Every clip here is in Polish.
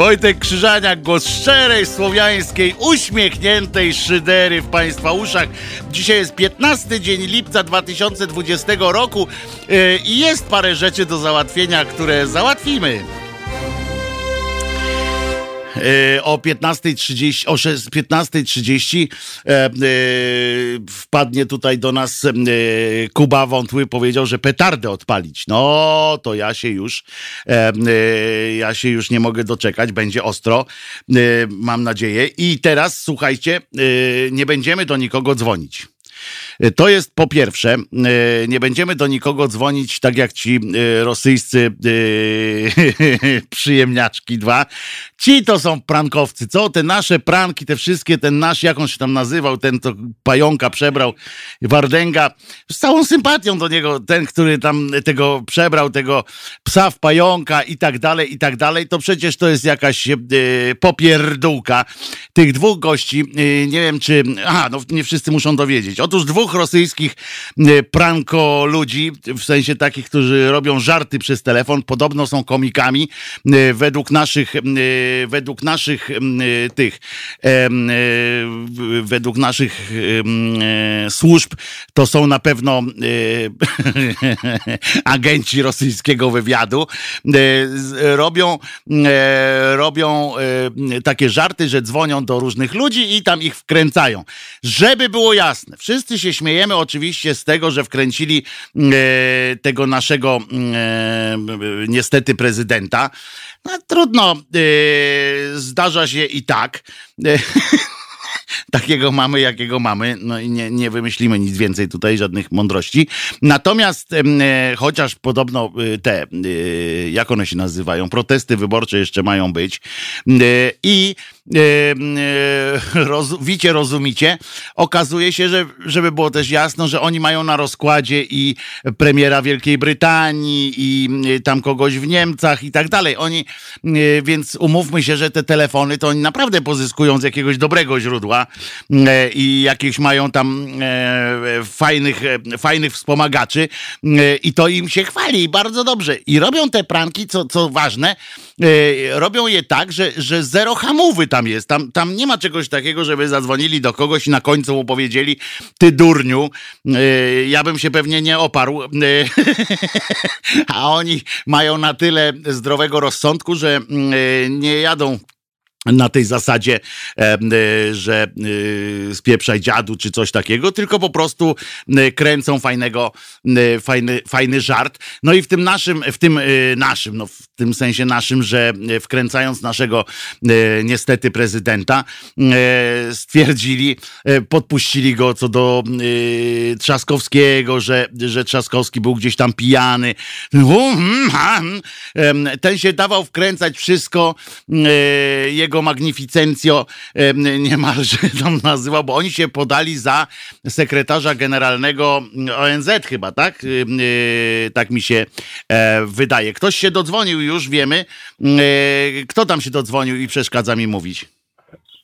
Wojtek Krzyżaniak, głos szczerej, słowiańskiej, uśmiechniętej szydery w Państwa uszach. Dzisiaj jest 15 dzień lipca 2020 roku yy, i jest parę rzeczy do załatwienia, które załatwimy. E, o 15.30 o 15.30 e, e, wpadnie tutaj do nas Kuba Wątły, powiedział, że petardę odpalić. No, to ja się już ja się już nie mogę doczekać, będzie ostro, mam nadzieję. I teraz, słuchajcie, nie będziemy do nikogo dzwonić. To jest po pierwsze, nie będziemy do nikogo dzwonić, tak jak ci rosyjscy przyjemniaczki dwa. Ci to są prankowcy, co? Te nasze pranki, te wszystkie, ten nasz, jak on się tam nazywał, ten to pająka przebrał, Wardęga, z całą sympatią do niego, ten, który tam tego przebrał, tego psa w pająka i tak dalej, i tak dalej, to przecież to jest jakaś popierdółka tych dwóch gości. Nie wiem, czy... Aha, no nie wszyscy muszą dowiedzieć. Otóż dwóch rosyjskich e, pranko ludzi, w sensie takich, którzy robią żarty przez telefon, podobno są komikami. E, według naszych, e, według naszych tych, według naszych służb, to są na pewno agenci rosyjskiego wywiadu. Robią, robią takie żarty, że dzwonią do różnych ludzi i tam ich wkręcają. Żeby było jasne, wszyscy się śmiejemy oczywiście z tego, że wkręcili e, tego naszego e, niestety prezydenta. No, trudno, e, zdarza się i tak. takiego mamy, jakiego mamy. No i nie, nie wymyślimy nic więcej tutaj, żadnych mądrości. Natomiast e, chociaż podobno e, te, e, jak one się nazywają, protesty wyborcze jeszcze mają być e, i roz, wicie, rozumicie, okazuje się, że żeby było też jasno, że oni mają na rozkładzie i premiera Wielkiej Brytanii i e, tam kogoś w Niemcach i tak dalej. Oni, więc umówmy się, że te telefony to oni naprawdę pozyskują z jakiegoś dobrego źródła E, i jakieś mają tam e, fajnych, e, fajnych wspomagaczy i to im się chwali bardzo dobrze. I robią te pranki, co, co ważne, robią je tak, że, że zero hamówy tam jest. Tam, tam nie ma czegoś takiego, żeby zadzwonili do kogoś i na końcu mu powiedzieli, ty durniu, ja bym się pewnie nie oparł. A oni mają na tyle zdrowego rozsądku, że nie jadą na tej zasadzie, e, że e, spieprzaj dziadu czy coś takiego, tylko po prostu e, kręcą fajnego, fajny, fajny żart. No i w tym naszym, w tym naszym, no w tym sensie naszym, że wkręcając naszego niestety prezydenta, stwierdzili, podpuścili go co do Trzaskowskiego, że, że Trzaskowski był gdzieś tam pijany. Hmm, hmm. Ten się dawał wkręcać wszystko, jego jego magnificencjo niemalże tam nazywał, bo oni się podali za sekretarza generalnego ONZ chyba, tak? E, tak mi się e, wydaje. Ktoś się dodzwonił już, wiemy. E, kto tam się dodzwonił i przeszkadza mi mówić?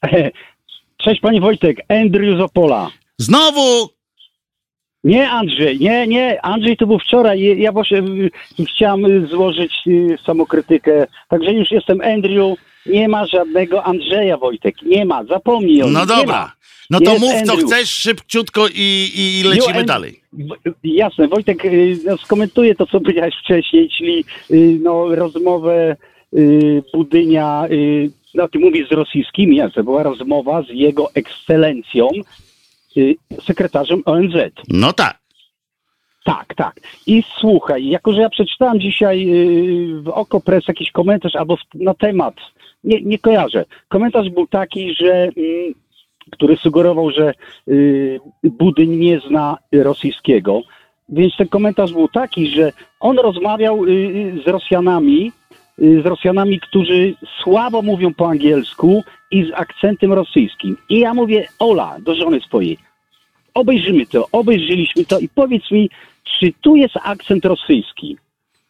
Cześć panie Wojtek, Andrew z Opola. Znowu! Nie Andrzej, nie, nie, Andrzej to był wczoraj, ja właśnie chciałem złożyć samokrytykę, także już jestem Andrew, nie ma żadnego Andrzeja Wojtek. Nie ma, zapomnij o nim. No dobra. No to Jest mów Andrew. co chcesz szybciutko i, i lecimy dalej. Jasne, Wojtek y, no, skomentuje to, co powiedziałeś wcześniej, czyli y, no, rozmowę y, Budynia, no ty mówisz z rosyjskimi, to była rozmowa z jego ekscelencją, sekretarzem ONZ. No tak. Tak, tak. I słuchaj, jako że ja przeczytałem dzisiaj w Okopres jakiś komentarz albo na temat nie, nie kojarzę. Komentarz był taki, że mm, który sugerował, że y, Budyń nie zna rosyjskiego. Więc ten komentarz był taki, że on rozmawiał y, y, z Rosjanami, z Rosjanami, którzy słabo mówią po angielsku i z akcentem rosyjskim. I ja mówię, Ola, do żony swojej, obejrzymy to, obejrzyliśmy to i powiedz mi, czy tu jest akcent rosyjski?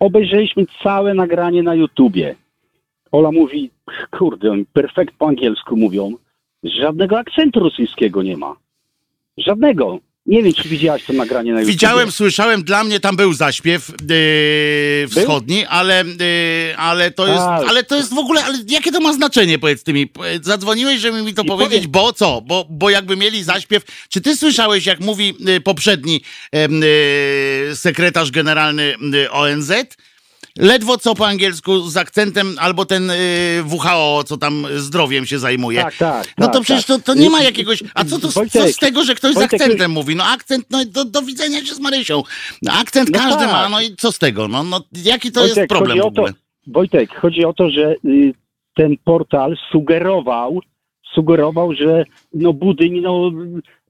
Obejrzeliśmy całe nagranie na YouTubie. Ola mówi, kurde, oni perfekt po angielsku mówią. Żadnego akcentu rosyjskiego nie ma. Żadnego. Nie wiem, czy widziałaś to nagranie na YouTube. Widziałem, słyszałem, dla mnie tam był zaśpiew yy, wschodni, ale, yy, ale, to jest, Tak. ale to jest w ogóle, ale jakie to ma znaczenie, powiedz ty mi? Zadzwoniłeś, żeby mi to I powiedzieć, powiem- bo co? Bo, bo jakby mieli zaśpiew, czy ty słyszałeś, jak mówi yy, poprzedni yy, sekretarz generalny yy, ONZ? Ledwo co po angielsku z akcentem, albo ten yy, WHO, co tam zdrowiem się zajmuje. Tak, tak. No tak, to przecież tak. to, to nie ma jakiegoś. A co, to, co Wojtek, z tego, że ktoś z Wojtek, akcentem mówi? No akcent, no do, do widzenia się z Marysią. No, akcent No każdy tak. ma, no i co z tego? No, no jaki to Wojtek, jest problem chodzi w o to- ogóle? Wojtek, chodzi o to, że y, ten portal sugerował, sugerował, że no Budyń no,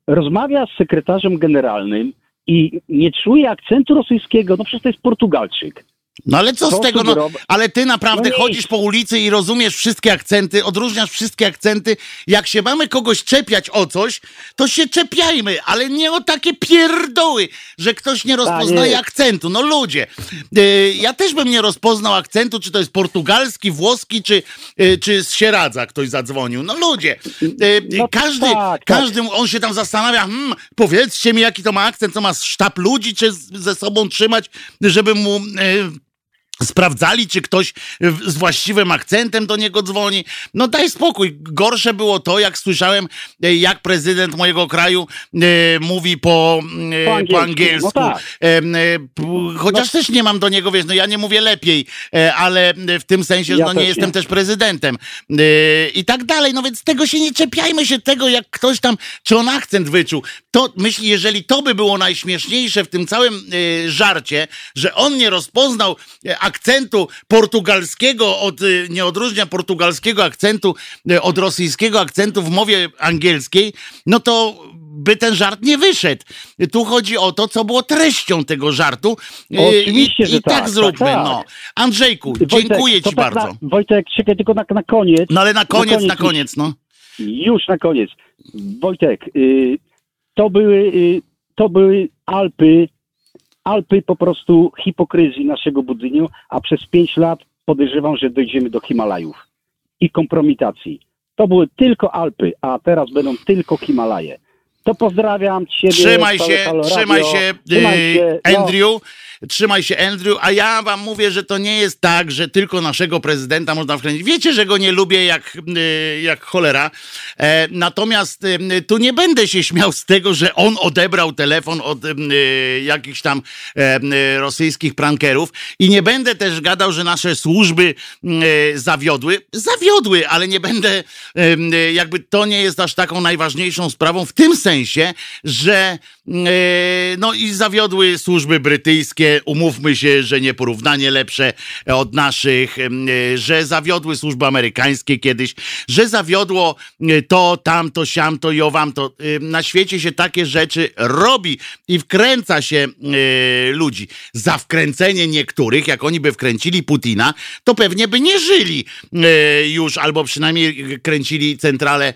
rozmawia z sekretarzem generalnym i nie czuje akcentu rosyjskiego, no przecież to jest Portugalczyk. No ale co z tego? No, ale ty naprawdę No chodzisz po ulicy i rozumiesz wszystkie akcenty, odróżniasz wszystkie akcenty. Jak się mamy kogoś czepiać o coś, to się czepiajmy, ale nie o takie pierdoły, że ktoś nie rozpoznaje nie. akcentu. No ludzie, y, ja też bym nie rozpoznał akcentu, czy to jest portugalski, włoski, czy, y, czy z Sieradza ktoś zadzwonił. No ludzie, y, No każdy, tak, tak. każdy, on się tam zastanawia, hmm, powiedzcie mi, jaki to ma akcent, co ma sztab ludzi, czy z, ze sobą trzymać, żeby mu... Sprawdzali, czy ktoś w- z właściwym akcentem do niego dzwoni. No daj spokój. Gorsze było to, jak słyszałem, e, jak prezydent mojego kraju e, mówi po, e, Po po angielsku. angielsku. No tak. E, chociaż też nie mam do niego, wiesz, no ja nie mówię lepiej, e, ale w tym sensie, Ja no nie jestem nie. też prezydentem. E, I tak dalej. No więc tego się nie czepiajmy się tego, jak ktoś tam, czy on akcent wyczuł. To myślę, jeżeli to by było najśmieszniejsze w tym całym e, żarcie, że on nie rozpoznał e, akcentu portugalskiego od, e, nie odróżnia portugalskiego akcentu e, od rosyjskiego akcentu w mowie angielskiej, no to by ten żart nie wyszedł. Tu chodzi o to, co było treścią tego żartu. E, Oczywiście, I, że i tak, tak, zróbmy. tak, tak. No. Andrzejku, Wojtek, dziękuję ci tak bardzo. Na, Wojtek, czekaj tylko na, na koniec. No ale na koniec, na koniec koniec, no. Już na koniec. Wojtek, y, to były, y, to były Alpy, Alpy po prostu hipokryzji naszego budyniu, a przez pięć lat podejrzewam, że dojdziemy do Himalajów i kompromitacji. To były tylko Alpy, a teraz będą tylko Himalaje. To pozdrawiam Ciebie. Trzymaj całe się, trzymaj się, Trzymaj się. No, Andrew. Trzymaj się, Andrew. A ja wam mówię, że to nie jest tak, że tylko naszego prezydenta można wkręcić. Wiecie, że go nie lubię jak, yy, jak cholera. E, natomiast yy, tu nie będę się śmiał z tego, że on odebrał telefon od jakichś tam e, rosyjskich prankerów i nie będę też gadał, że nasze służby zawiodły. Zawiodły, ale nie będę, jakby to nie jest aż taką najważniejszą sprawą w tym sensie, że yy, no i zawiodły służby brytyjskie, umówmy się, że nieporównanie lepsze od naszych, yy, że zawiodły służby amerykańskie kiedyś, że zawiodło yy, to, tamto, siamto i owamto. Na świecie się takie rzeczy robi i wkręca się ludzi. Za wkręcenie niektórych, jak oni by wkręcili Putina, to pewnie by nie żyli już, albo przynajmniej kręcili centralę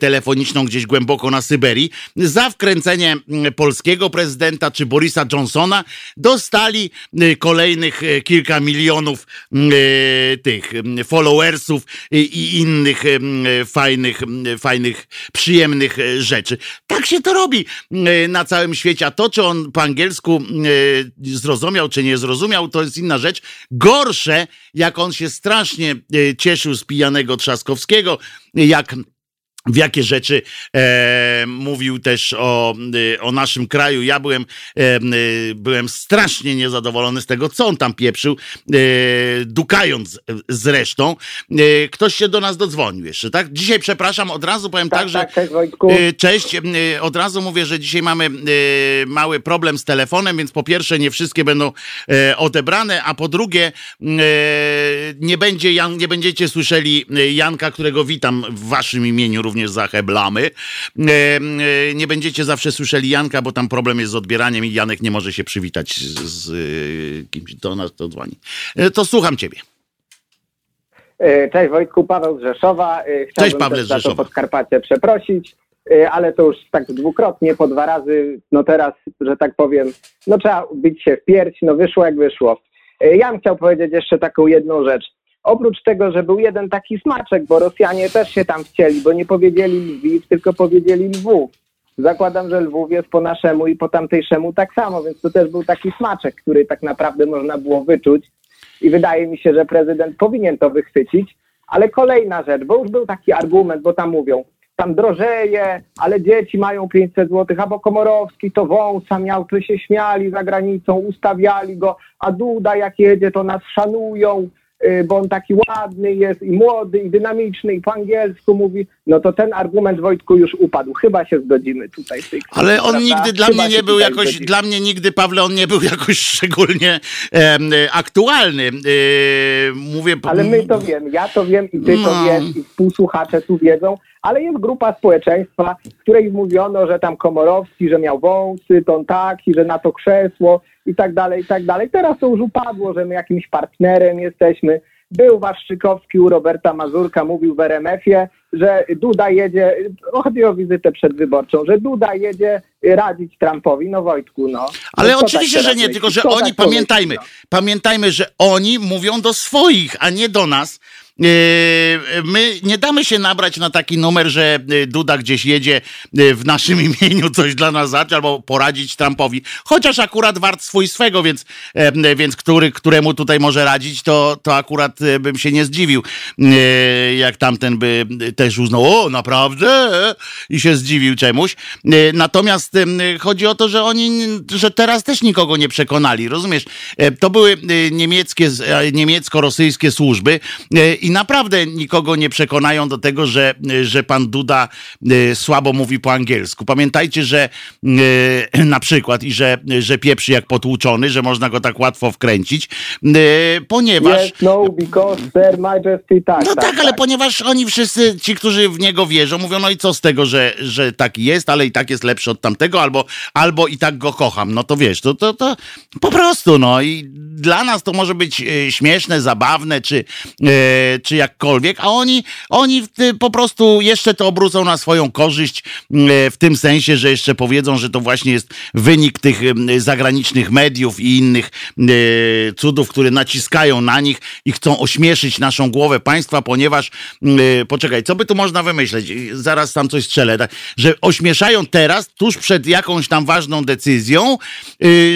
telefoniczną gdzieś głęboko na Syberii. Za wkręcenie yy, polskiego prezydenta czy Borisa Johnsona dostali yy, kolejnych yy, kilka milionów yy, tych followersów i, innych fajnych, fajnych, przyjemnych rzeczy. Tak się to robi na całym świecie. A to, czy on po angielsku zrozumiał, czy nie zrozumiał, to jest inna rzecz. Gorsze, jak on się strasznie cieszył z pijanego Trzaskowskiego, jak w jakie rzeczy e, mówił też o, e, o naszym kraju. Ja byłem, e, e, byłem strasznie niezadowolony z tego, co on tam pieprzył, e, dukając zresztą. E, ktoś się do nas dodzwonił jeszcze, tak? Dzisiaj, przepraszam, od razu powiem tak, Tak, że tak, cześć Wojtku. E, Cześć, E, od razu mówię, że dzisiaj mamy e, mały problem z telefonem, więc po pierwsze nie wszystkie będą e, odebrane, a po drugie e, nie, będzie Jan, nie będziecie słyszeli e, Janka, którego witam w waszym imieniu również za heblamy. E, e, Nie będziecie zawsze słyszeli Janka, bo tam problem jest z odbieraniem i Janek nie może się przywitać z, z e, kimś do nas, to dzwoni. To słucham ciebie. Cześć Wojtku, Paweł z Rzeszowa. Chciałbym Cześć, Pawle też z za to Rzeszowa. Podkarpacie przeprosić, ale to już tak dwukrotnie, po dwa razy. No teraz, że tak powiem, no trzeba bić się w pierś, no wyszło jak wyszło. Ja bym chciał powiedzieć jeszcze taką jedną rzecz. Oprócz tego, że był jeden taki smaczek, bo Rosjanie też się tam wcięli, bo nie powiedzieli Lwiw, tylko powiedzieli Lwów. zakładam, że Lwów jest po naszemu i po tamtejszemu tak samo, więc to też był taki smaczek, który tak naprawdę można było wyczuć i wydaje mi się, że prezydent powinien to wychwycić. Ale kolejna rzecz, bo już był taki argument, bo tam mówią, tam drożeje, ale dzieci mają 500 zł, albo Komorowski to wąsa miał, to się śmiali za granicą, ustawiali go, a Duda jak jedzie, to nas szanują, bo on taki ładny jest i młody i dynamiczny i po angielsku mówi, no to ten argument Wojtku już upadł. Chyba się zgodzimy tutaj. W tej kwestii, Ale on prawda? nigdy dla Chyba mnie nie był jakoś, zgodzimy. dla mnie nigdy, Pawle, on nie był jakoś szczególnie em, aktualny. E, mówię... Ale my to wiemy, ja to wiem i ty to No. wiesz i współsłuchacze tu wiedzą, ale jest grupa społeczeństwa, w której mówiono, że tam Komorowski, że miał wąsy, to on taki, że na to krzesło i tak dalej, i tak dalej. Teraz to już upadło, że my jakimś partnerem jesteśmy. Był Waszczykowski u Roberta Mazurka, mówił w RMF-ie, że Duda jedzie, chodzi o wizytę przedwyborczą, że Duda jedzie radzić Trumpowi. No Wojtku, no. Ale No oczywiście, tak że nie, myśli? tylko że oni, tak pamiętajmy, no? pamiętajmy, że oni mówią do swoich, a nie do nas. E, My nie damy się nabrać na taki numer, że e, Duda gdzieś jedzie e, w naszym imieniu coś dla nas zacząć albo poradzić Trumpowi. Chociaż akurat wart swój swego, więc, więc który, któremu tutaj może radzić, to, to akurat bym się nie zdziwił, jak tamten by też uznał, o naprawdę? I się zdziwił czemuś. Natomiast chodzi o to, że oni, że teraz też nikogo nie przekonali, rozumiesz? To były niemieckie, niemiecko-rosyjskie służby i naprawdę nikogo nie przekonają do tego, że, że pan Duda e, słabo mówi po angielsku. Pamiętajcie, że e, na przykład i że, że pieprzy jak potłuczony, że można go tak łatwo wkręcić, e, ponieważ... Yes, no, because Their Majesty, tak, No tak, ale ponieważ oni wszyscy, ci, którzy w niego wierzą, mówią, no i co z tego, że, że taki jest, ale i tak jest lepszy od tamtego, albo, albo i tak go kocham. No to wiesz, to, to, to po prostu, no i dla nas to może być śmieszne, zabawne, czy, czy jakkolwiek, a oni, oni e, po prostu jeszcze to obrócą na swoją korzyść, e, w tym sensie, że jeszcze powiedzą, że to właśnie jest wynik tych e, zagranicznych mediów i innych cudów, które naciskają na nich i chcą ośmieszyć naszą głowę państwa, ponieważ, poczekaj, co by tu można wymyśleć? Zaraz tam coś strzelę, tak? że ośmieszają teraz, tuż przed jakąś tam ważną decyzją,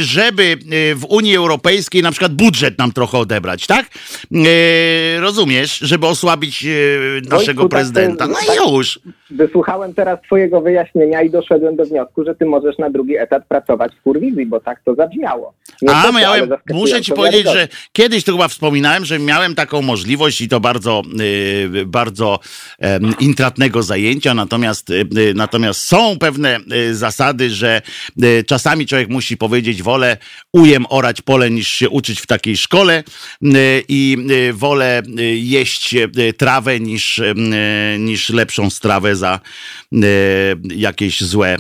żeby w Unii Europejskiej na przykład budżet nam trochę odebrać, tak? E, Rozumiesz? Żeby osłabić e, naszego tak to- prezydenta. No tak- i już. Wysłuchałem teraz twojego wyjaśnienia i doszedłem do wniosku, że ty możesz na drugi etat pracować w kurwizji, bo tak to zabrzmiało. Niestety, A miałem, muszę ci powiedzieć, że kiedyś to chyba wspominałem, że miałem taką możliwość i to bardzo, y, bardzo intratnego zajęcia, natomiast, y, y, natomiast są pewne zasady, że czasami człowiek musi powiedzieć, wolę ujem orać pole niż się uczyć w takiej szkole i wolę jeść trawę niż, niż lepszą strawę za jakieś złe y,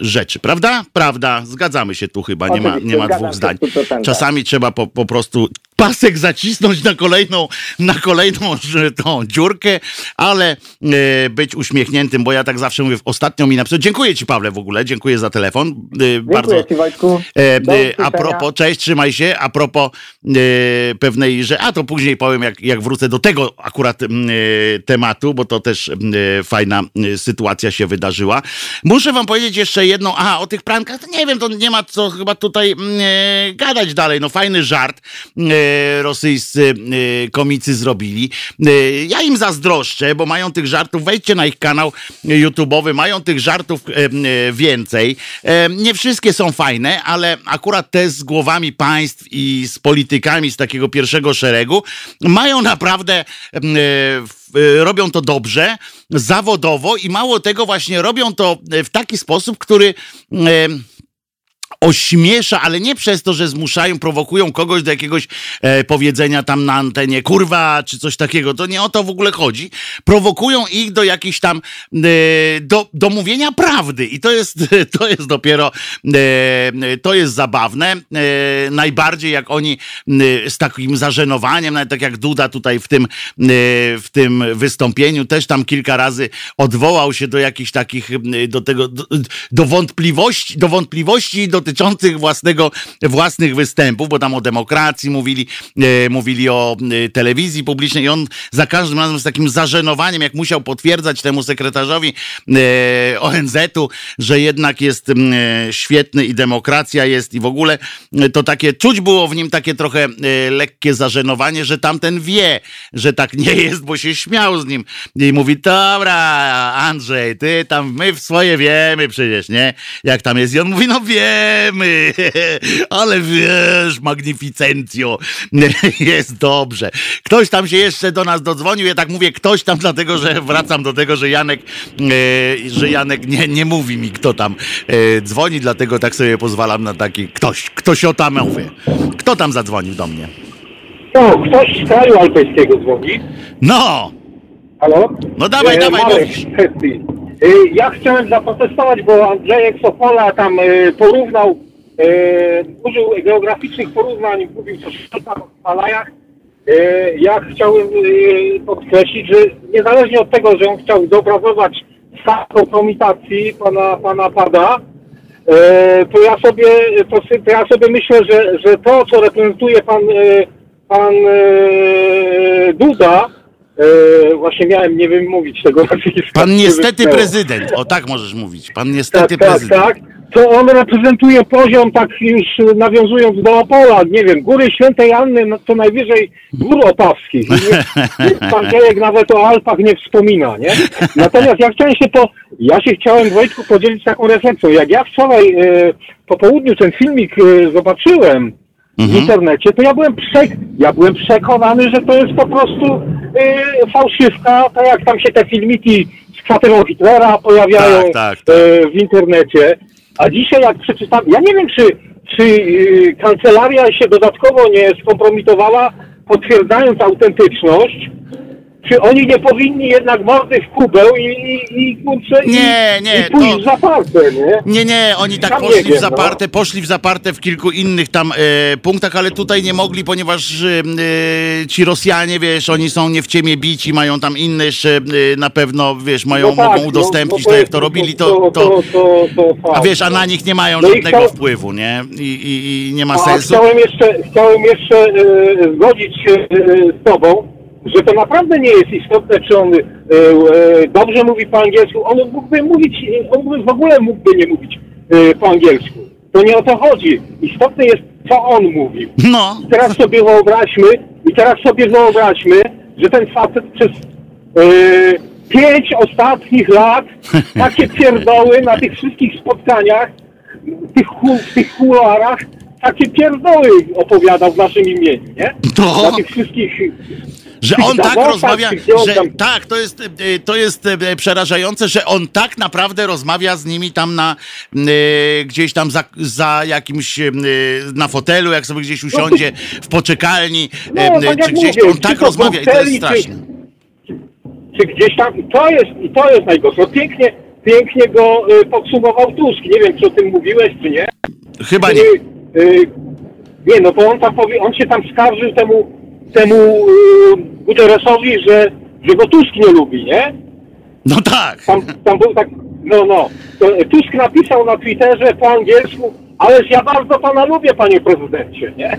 rzeczy. Prawda? Prawda. Zgadzamy się tu chyba, nie ma, Oczywiście, nie ma dwóch zdań. w 100%. Czasami trzeba po, po prostu pasek zacisnąć na kolejną, na kolejną tą dziurkę, ale e, być uśmiechniętym, bo ja tak zawsze mówię, ostatnio mi napisał, dziękuję ci Pawle w ogóle, dziękuję za telefon, e, Dziękuję bardzo, ci Wojtku. E, a propos, cześć, trzymaj się, a propos pewnej, że, a to później powiem, jak, jak wrócę do tego akurat tematu, bo to też fajna sytuacja się wydarzyła. Muszę wam powiedzieć jeszcze jedną, a o tych prankach, to nie wiem, to nie ma co chyba tutaj gadać dalej, no fajny żart rosyjscy e, komicy zrobili. E, ja im zazdroszczę, bo mają tych żartów, wejdźcie na ich kanał YouTube'owy, mają tych żartów e, e, więcej. E, Nie wszystkie są fajne, ale akurat te z głowami państw i z politykami z takiego pierwszego szeregu mają naprawdę, e, e, robią to dobrze, zawodowo i mało tego właśnie robią to w taki sposób, który e, ośmiesza, ale nie przez to, że zmuszają, prowokują kogoś do jakiegoś e, powiedzenia tam na antenie, kurwa, czy coś takiego. To nie o to w ogóle chodzi. Prowokują ich do jakichś tam, e, do, do mówienia prawdy. I to jest, to jest dopiero, e, to jest zabawne. E, najbardziej jak oni e, z takim zażenowaniem, nawet tak jak Duda tutaj w tym, e, w tym wystąpieniu też tam kilka razy odwołał się do jakichś takich, do tego, do, do wątpliwości, do wątpliwości do dotyczących własnego, własnych występów, bo tam o demokracji mówili, e, mówili o e, telewizji publicznej i on za każdym razem z takim zażenowaniem, jak musiał potwierdzać temu sekretarzowi e, ONZ-u, że jednak jest e, świetny i demokracja jest i w ogóle e, to takie, czuć było w nim takie trochę e, lekkie zażenowanie, że tamten wie, że tak nie jest, bo się śmiał z nim i mówi, dobra Andrzej, ty tam, my w swoje wiemy przecież, nie? Jak tam jest i on mówi, no wiemy, ale wiesz, magnificencjo, jest dobrze. Ktoś tam się jeszcze do nas dodzwonił, ja tak mówię ktoś tam, dlatego że wracam do tego, że Janek, e, że Janek nie, nie mówi mi, kto tam e, dzwoni, dlatego tak sobie pozwalam na taki ktoś, ktoś o tam mówię. Kto tam zadzwonił do mnie? No, ktoś z kraju alpejskiego dzwoni. No, Halo? no dawaj, E, dawaj, Marek. E, Ja chciałem zaprotestować, bo Andrzejek Sopola tam e, porównał, e, użył geograficznych porównań, mówił coś o Himalajach. Ja chciałem podkreślić, że niezależnie od tego, że on chciał zobrazować stan kompromitacji pana, pana Pada, to ja sobie, to, to ja sobie myślę, że, że to, co reprezentuje pan, pan Duda, e, właśnie miałem nie wymówić tego nazwiska. Pan niestety prezydent, o tak możesz mówić. Pan Tak, niestety tak, prezydent. tak. To on reprezentuje poziom, tak już nawiązując do Opola, nie wiem, Góry Świętej Anny, no to najwyżej Gór Opawskich. Nie- nie- Pan Dziejek nawet o Alpach nie wspomina, nie? Natomiast ja chciałem się po, ja się chciałem Wojtku podzielić taką refleksją. Jak ja wczoraj e, po południu ten filmik e, zobaczyłem w internecie, to ja byłem, przek ja byłem przekonany, że to jest po prostu e, fałszywka, tak jak tam się te filmiki z kwaterą Hitlera pojawiają Tak, tak, tak. e, w internecie. A dzisiaj jak przeczytam, ja nie wiem, czy, czy y, kancelaria się dodatkowo nie skompromitowała, potwierdzając autentyczność, czy oni nie powinni jednak mordy w kubeł i, i, i kurczę, Nie, i, nie, i pójść to- w zaparte, nie? Nie, nie, oni tak poszli w wiem, zaparte, poszli w zaparte w kilku innych tam e, punktach, ale tutaj nie mogli, ponieważ e, ci Rosjanie, wiesz, oni są nie w ciemię bici, mają tam inne jeszcze e, na pewno, wiesz, mają, No tak, mogą no, udostępnić no to, jak jest- to robili, to, to, to, to, to, to a wiesz, a no. na nich nie mają No żadnego chciał- wpływu, nie? I, i, nie ma A sensu. chciałem jeszcze, chciałem jeszcze zgodzić się z Tobą, że to naprawdę nie jest istotne, czy on e, e, dobrze mówi po angielsku. On mógłby mówić, on w ogóle mógłby nie mówić e, po angielsku. To nie o to chodzi. Istotne jest, co on mówi. No, Teraz sobie wyobraźmy, i teraz sobie wyobraźmy, że ten facet przez e, pięć ostatnich lat takie pierdoły na tych wszystkich spotkaniach, tych, w tych kuluarach, takie pierdoły opowiadał w naszym imieniu, nie? To- Na tych wszystkich... że on tak rozmawia, że tak, to jest, e, to jest e, przerażające, że on tak naprawdę rozmawia z nimi tam na e, gdzieś tam za, za jakimś na fotelu, jak sobie gdzieś usiądzie w poczekalni, No, tak czy gdzieś mówię, on tak rozmawia i to jest czy- straszne. czy gdzieś tam, i to jest, i to jest najgorsze. No, Pięknie, pięknie go podsumował Tusk. Nie wiem, czy o tym mówiłeś, czy nie. Chyba nie. Nie, no bo on tam powie, on się tam skarżył temu, temu y, Guterresowi, że, że go Tusk nie lubi, nie? No tak. Tam, tam był tak, no, no. To Tusk napisał na Twitterze po angielsku, ależ ja bardzo pana lubię, panie prezydencie, nie?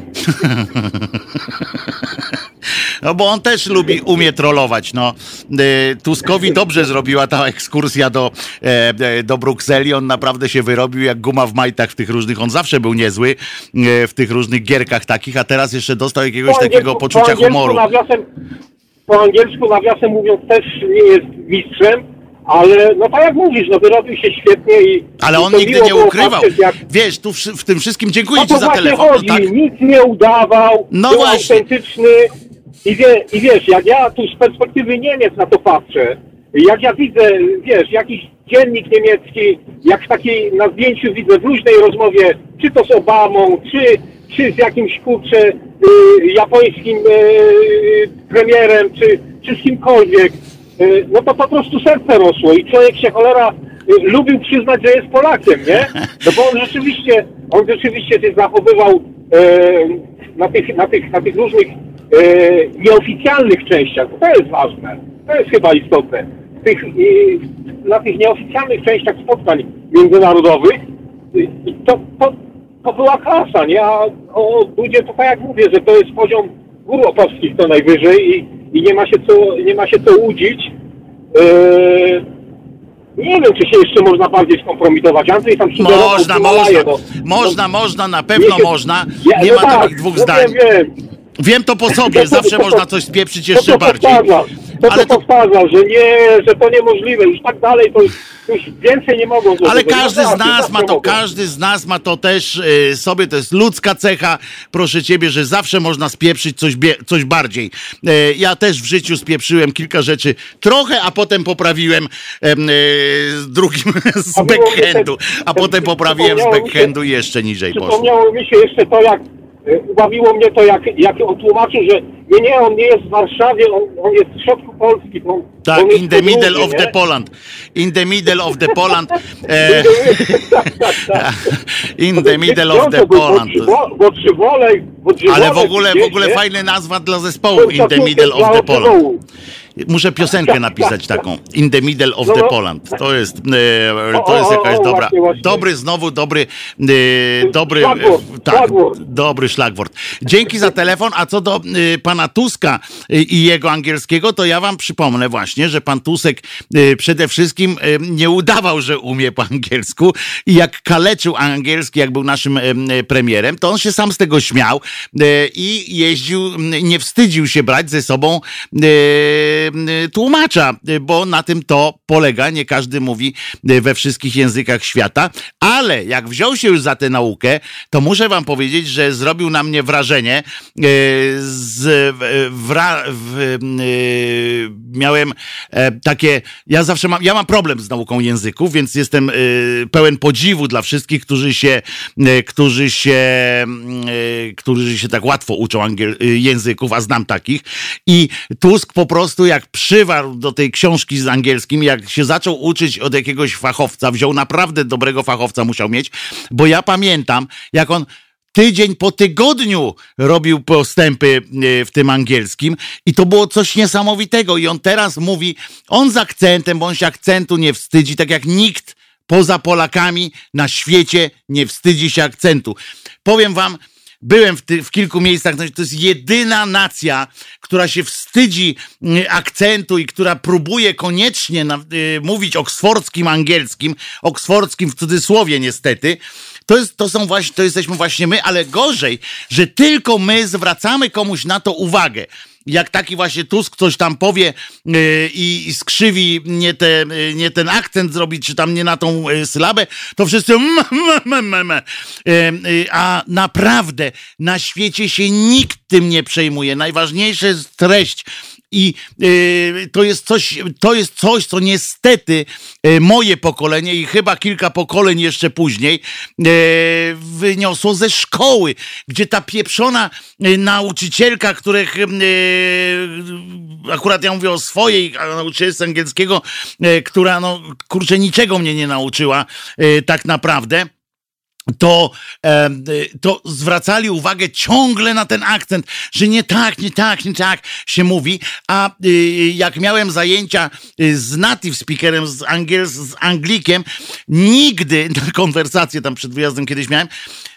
No bo on też lubi, umie trollować. No. E, Tuskowi dobrze zrobiła ta ekskursja do, e, e, do Brukseli. On naprawdę się wyrobił jak guma w majtach w tych różnych. On zawsze był niezły e, w tych różnych gierkach takich, a teraz jeszcze dostał jakiegoś takiego poczucia humoru. Nawiasem, po angielsku nawiasem mówiąc też nie jest mistrzem, ale no tak jak mówisz, no wyrobił się świetnie i Ale on nigdy nie ukrywał. patrzeć, Jak, Wiesz, tu w, w tym wszystkim dziękuję no ci za telefon. No, chodzi, tak? nic nie udawał, No był właśnie. autentyczny i, wie, i wiesz, jak ja tu z perspektywy Niemiec na to patrzę, jak ja widzę, wiesz, jakiś dziennik niemiecki, jak w takiej, na zdjęciu widzę w luźnej rozmowie, czy to z Obamą, czy, czy z jakimś, kurczę, y, japońskim y, premierem, czy, czy z kimkolwiek, y, no to po prostu serce rosło i człowiek się cholera y, lubił przyznać, że jest Polakiem, nie? No bo on rzeczywiście, on rzeczywiście się zachowywał e, na, tych, na, tych, na tych różnych e, nieoficjalnych częściach, bo to jest ważne, to jest chyba istotne. Tych, e, na tych nieoficjalnych częściach spotkań międzynarodowych i to, to, to była klasa, nie? A o, ludzie to tak jak mówię, że to jest poziom gór opolskich to najwyżej i, i nie ma się co, nie ma się co łudzić. Yy, nie wiem, czy się jeszcze można bardziej skompromitować. Andrzej tam Można, można, no. można, można, na pewno Wiecie, można. Nie no ma tak, takich dwóch no zdań. Wiem, wiem. Wiem to po sobie, To- zawsze to- można coś spieprzyć jeszcze to bardziej. powtarza, to, Ale to to- powtarza, że nie, że to niemożliwe, już tak dalej, to już, już więcej nie mogą Ale zrobić. każdy No z tak, nas zawsze ma to, mogą. każdy z nas ma to też y, sobie, to jest ludzka cecha, proszę ciebie, że zawsze można spieprzyć coś, bie, coś bardziej. E, ja też w życiu spieprzyłem kilka rzeczy trochę, a potem poprawiłem em, z drugim z backhandu, a potem poprawiłem z backhandu jeszcze niżej. Przypomniało mi się jeszcze to, jak ubawiło mnie to, jak, jak on tłumaczył, że nie, nie, on nie jest w Warszawie, on, on jest w środku Polski. On, Tak, on in the middle of nie? the Poland. In the middle of the Poland. E, tak, tak, tak. in the middle of the Poland. Wodrzywolej, Ale w ogóle, w ogóle fajna nazwa dla zespołu In the middle of the Poland. Muszę piosenkę napisać taką. In the middle of the no. Poland. To jest, e, to jest jakaś dobra. Dobry, znowu dobry, e, dobry. E, tak, dobry szlagwort. Dzięki za telefon. A co do pana Tuska i jego angielskiego, to ja wam przypomnę właśnie, że pan Tusek przede wszystkim nie udawał, że umie po angielsku i jak kaleczył angielski, jak był naszym premierem, to on się sam z tego śmiał i jeździł, nie wstydził się brać ze sobą tłumacza, bo na tym to polega. Nie każdy mówi we wszystkich językach świata, ale jak wziął się już za tę naukę, to muszę wam powiedzieć, że zrobił na mnie wrażenie. e, Z, w- e, miałem e, takie, ja zawsze mam, ja mam problem z nauką języków, więc jestem pełen podziwu dla wszystkich, którzy się, którzy się, którzy się tak łatwo uczą angiel, języków, a znam takich. I Tusk po prostu jak przywarł do tej książki z angielskim, jak się zaczął uczyć od jakiegoś fachowca, wziął naprawdę dobrego fachowca, musiał mieć, bo ja pamiętam, jak on tydzień po tygodniu robił postępy e, w tym angielskim i to było coś niesamowitego. I on teraz mówi, on z akcentem, się akcentu nie wstydzi, tak jak nikt poza Polakami na świecie nie wstydzi się akcentu. Powiem wam, Byłem w, ty, w kilku miejscach, to jest jedyna nacja, która się wstydzi mm, akcentu i która próbuje koniecznie na, y, mówić oksfordzkim angielskim, oksfordzkim w cudzysłowie niestety. To, jest, to są właśnie, to jesteśmy właśnie my, ale gorzej, że tylko my zwracamy komuś na to uwagę jak taki właśnie Tusk coś tam powie yy, i skrzywi nie, te, yy, nie ten akcent zrobi, czy tam nie na tą yy, sylabę, to wszyscy mm, mm. Yy, yy, a naprawdę na świecie się nikt tym nie przejmuje. Najważniejsza jest treść. I y, to, jest coś, to jest coś, co niestety y, moje pokolenie i chyba kilka pokoleń jeszcze później y, wyniosło ze szkoły, gdzie ta pieprzona nauczycielka, których akurat ja mówię o swojej nauczycielce angielskiego, która no kurczę niczego mnie nie nauczyła tak naprawdę to, to zwracali uwagę ciągle na ten akcent, że nie tak, nie tak, nie tak się mówi, a y, jak miałem zajęcia y, z native speakerem, z, angiel, z Anglikiem, nigdy, na konwersację tam przed wyjazdem kiedyś miałem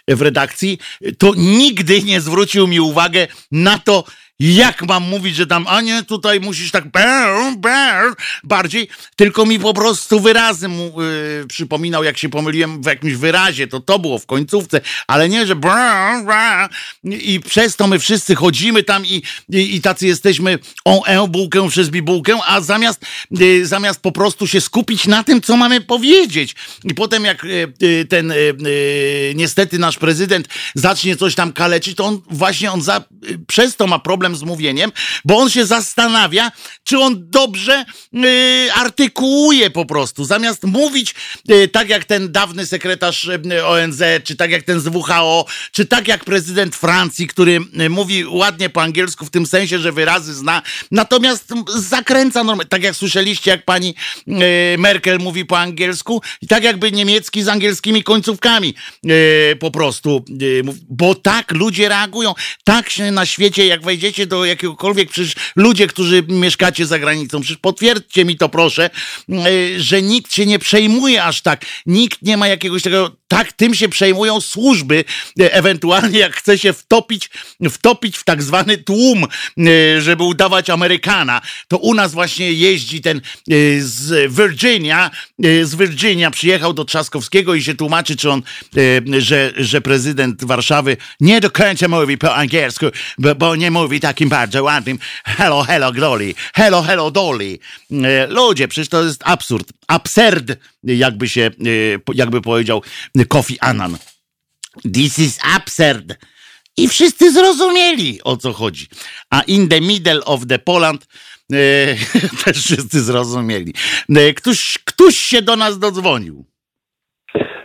w redakcji, to nigdy nie zwrócił mi uwagę na to, jak mam mówić, że tam, a nie, tutaj musisz tak brr, brr, bardziej, tylko mi po prostu wyrazy mu y, przypominał, jak się pomyliłem w jakimś wyrazie, to to było w końcówce, ale nie, że brr, brr. i przez to my wszyscy chodzimy tam i, i, i tacy jesteśmy o e, bułkę przez bibułkę, a zamiast, y, zamiast po prostu się skupić na tym, co mamy powiedzieć. I potem jak y, y, ten y, y, niestety nasz prezydent zacznie coś tam kaleczyć, to on właśnie on za, przez to ma problem z mówieniem, bo on się zastanawia, czy on dobrze y, artykułuje po prostu. Zamiast mówić y, tak jak ten dawny sekretarz y, ONZ, czy tak jak ten z WHO, czy tak jak prezydent Francji, który y, mówi ładnie po angielsku w tym sensie, że wyrazy zna, natomiast zakręca normalnie. Tak jak słyszeliście, jak pani y, Merkel mówi po angielsku, i tak jakby niemiecki z angielskimi końcówkami y, po prostu. bo tak ludzie reagują. Tak się na świecie, jak wejdziecie do jakiegokolwiek, przecież ludzie, którzy mieszkacie za granicą, przecież potwierdźcie mi to proszę, y, że nikt się nie przejmuje aż tak. Nikt nie ma jakiegoś tego, tak tym się przejmują służby, y, ewentualnie jak chce się wtopić, wtopić w tak zwany tłum, żeby udawać Amerykana. To u nas właśnie jeździ ten z Virginia, z Virginia przyjechał do Trzaskowskiego i się tłumaczy, czy on, że, że prezydent Warszawy nie do końca mówi po angielsku, bo, bo nie mówi takim bardzo ładnym hello, hello, Dolly, hello, hello, Dolly. E, ludzie, przecież to jest absurd, absurd, jakby się, e, jakby powiedział Kofi Annan. This is absurd. I wszyscy zrozumieli, o co chodzi. A in the middle of the Poland e, też wszyscy zrozumieli. Ktoś, ktoś się do nas dodzwonił.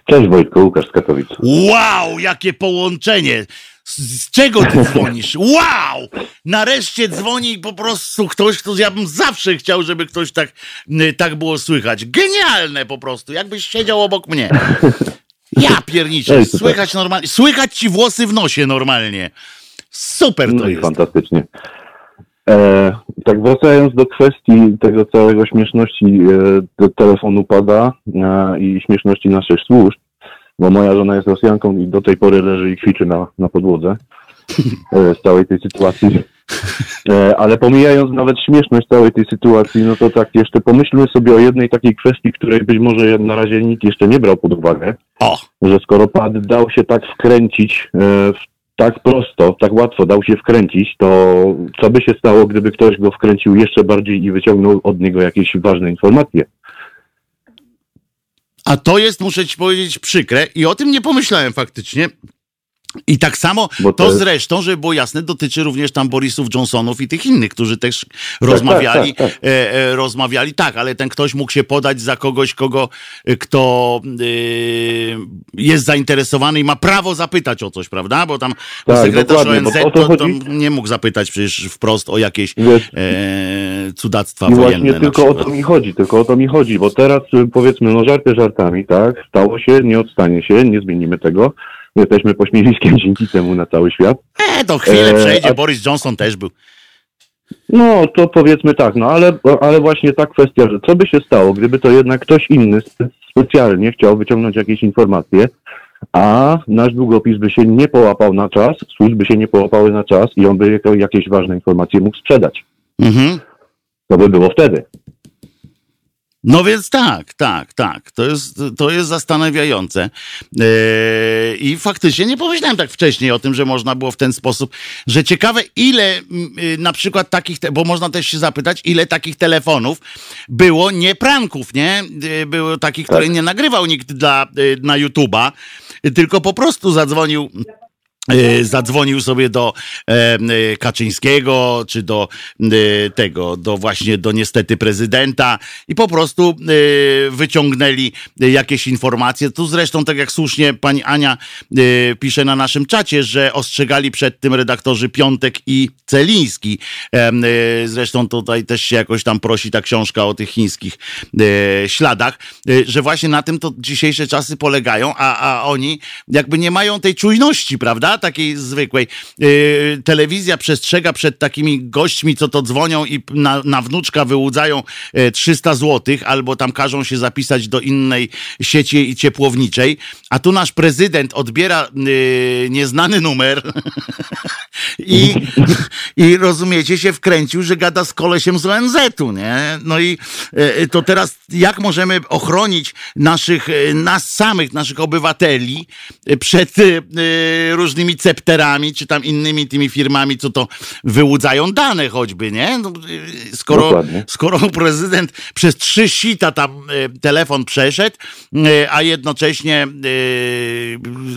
Cześć Wojtko, Łukasz z Katowic. Wow, jakie połączenie! Z, czego ty dzwonisz? Wow! Nareszcie dzwoni po prostu ktoś, kto ja bym zawsze chciał, żeby ktoś tak, tak było słychać. Genialne po prostu, jakbyś siedział obok mnie. Ja pierniczę, słychać normalnie, słychać ci włosy w nosie normalnie. Super to no jest. fantastycznie. E, tak wracając do kwestii tego całego śmieszności e, telefonu pada e, i śmieszności naszych służb, bo moja żona jest Rosjanką i do tej pory leży i kwiczy na, na podłodze e, z całej tej sytuacji. E, ale pomijając nawet śmieszność całej tej sytuacji, no to tak jeszcze pomyślmy sobie o jednej takiej kwestii, której być może na razie nikt jeszcze nie brał pod uwagę, o. że skoro pad dał się tak wkręcić e, tak prosto, tak łatwo dał się wkręcić, to co by się stało, gdyby ktoś go wkręcił jeszcze bardziej i wyciągnął od niego jakieś ważne informacje? A to jest, muszę ci powiedzieć, przykre i o tym nie pomyślałem faktycznie, i tak samo to, to zresztą, żeby było jasne, dotyczy również tam Borisów Johnsonów i tych innych, którzy też tak, rozmawiali, tak, tak, tak. E, e, rozmawiali tak, ale ten ktoś mógł się podać za kogoś, kogo, e, kto e, jest zainteresowany i ma prawo zapytać o coś, prawda? Bo tam tak, sekretarz ONZ to, to, nie mógł zapytać przecież wprost o jakieś Wiesz, e, cudactwa i wojenne. Właśnie tylko o to mi chodzi, tylko o to mi chodzi, bo teraz powiedzmy, no żarty żartami, tak? Stało się, nie odstanie się, nie zmienimy tego Jesteśmy pośmiewiskiem dzięki temu na cały świat. E, to chwilę e, przejdzie, a... Boris Johnson też był. No, to powiedzmy tak, no ale, ale właśnie ta kwestia, że co by się stało, gdyby to jednak ktoś inny specjalnie chciał wyciągnąć jakieś informacje, a nasz długopis by się nie połapał na czas, służby się nie połapały na czas i on by jakieś ważne informacje mógł sprzedać. Mhm. To by było wtedy. No więc tak, tak, tak. To jest, to jest zastanawiające. Yy, I faktycznie nie pomyślałem tak wcześniej o tym, że można było w ten sposób, że ciekawe ile yy, na przykład takich, bo można też się zapytać, ile takich telefonów było nie pranków, nie? Yy, było takich, tak. które nie nagrywał nikt dla, yy, na YouTube'a, tylko po prostu zadzwonił E, zadzwonił sobie do e, e, Kaczyńskiego, czy do tego, do właśnie do niestety prezydenta i po prostu wyciągnęli jakieś informacje. Tu zresztą, tak jak słusznie pani Ania pisze na naszym czacie, że ostrzegali przed tym redaktorzy Piątek i Celiński. Zresztą tutaj też się jakoś tam prosi ta książka o tych chińskich śladach, że właśnie na tym to dzisiejsze czasy polegają, a, a oni jakby nie mają tej czujności, prawda? Takiej zwykłej. Yy, telewizja przestrzega przed takimi gośćmi, co to dzwonią i na, na wnuczka wyłudzają 300 yy, złotych, albo tam każą się zapisać do innej sieci ciepłowniczej, a tu nasz prezydent odbiera yy, nieznany numer i, i rozumiecie, się wkręcił, że gada z kolesiem z ONZ-u, nie? No i yy, to teraz jak możemy ochronić naszych, yy, nas samych, naszych obywateli przed różnymi różnymi cepterami, czy tam innymi tymi firmami, co to wyłudzają dane choćby, nie? No, skoro, skoro prezydent przez trzy sita tam e, telefon przeszedł, e, a jednocześnie e,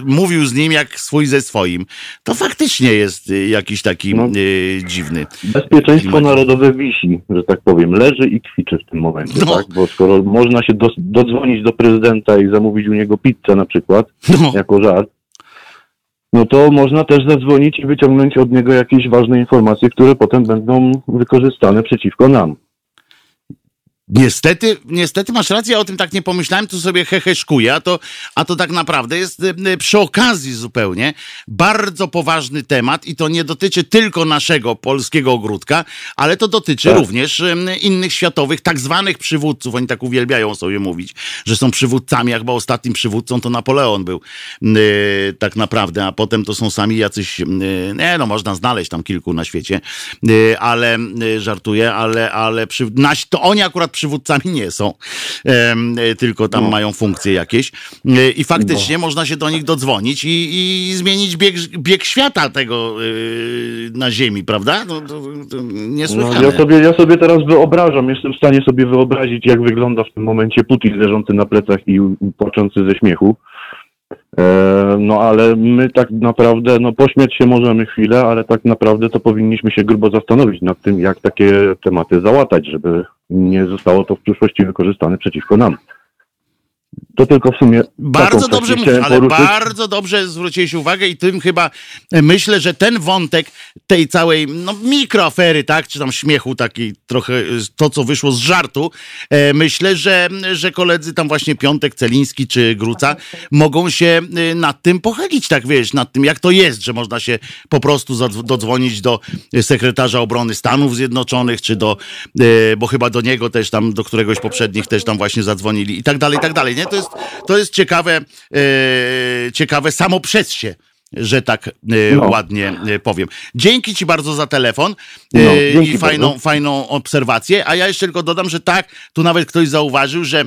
mówił z nim jak swój ze swoim, to faktycznie jest jakiś taki no, dziwny. Bezpieczeństwo klimat. narodowe wisi, że tak powiem, leży i kwiczy w tym momencie, no. tak? Bo skoro można się do, dodzwonić do prezydenta i zamówić u niego pizzę na przykład, no. jako żart, no to można też zadzwonić i wyciągnąć od niego jakieś ważne informacje, które potem będą wykorzystane przeciwko nam. Niestety, niestety masz rację, ja o tym tak nie pomyślałem, tu sobie heheszkuję, a to, a to tak naprawdę jest przy okazji zupełnie bardzo poważny temat i to nie dotyczy tylko naszego polskiego ogródka, ale to dotyczy Tak. również innych światowych, tak zwanych przywódców, oni tak uwielbiają sobie mówić, że są przywódcami, jak chyba ostatnim przywódcą to Napoleon był tak naprawdę, a potem to są sami jacyś, nie no, można znaleźć tam kilku na świecie, ale żartuję, ale, ale przy, to oni akurat przywódcami nie są, tylko tam No. mają funkcje jakieś y, i faktycznie można się do nich dodzwonić i, i zmienić bieg, bieg świata tego y, na ziemi, prawda? No, to, to No, niesłychane. ja, sobie, ja sobie teraz wyobrażam, jestem w stanie sobie wyobrazić, jak wygląda w tym momencie Putin leżący na plecach i płaczący ze śmiechu. E, no ale my tak naprawdę, no pośmiać się możemy chwilę, ale tak naprawdę to powinniśmy się grubo zastanowić nad tym, jak takie tematy załatać, żeby nie zostało to w przyszłości wykorzystane przeciwko nam. To tylko w sumie. Bardzo dobrze ale poruszyć. bardzo dobrze zwróciłeś uwagę i tym chyba e, myślę, że ten wątek tej całej no, mikroafery, tak, czy tam śmiechu taki trochę, e, to co wyszło z żartu, e, myślę, że, że koledzy tam właśnie Piątek, Celiński czy Gruca mogą się e, nad tym pochylić, tak wiesz, nad tym jak to jest, że można się po prostu dodzwonić do sekretarza obrony Stanów Zjednoczonych, czy do, e, bo chyba do niego też tam, do któregoś poprzednich też tam właśnie zadzwonili i tak dalej, i tak dalej, nie? To jest, to jest ciekawe, e, ciekawe samo przez się. Że tak e, No. ładnie e, powiem. Dzięki Ci bardzo za telefon e, No, i fajną, bardzo. fajną obserwację. A ja jeszcze tylko dodam, że tak, tu nawet ktoś zauważył, że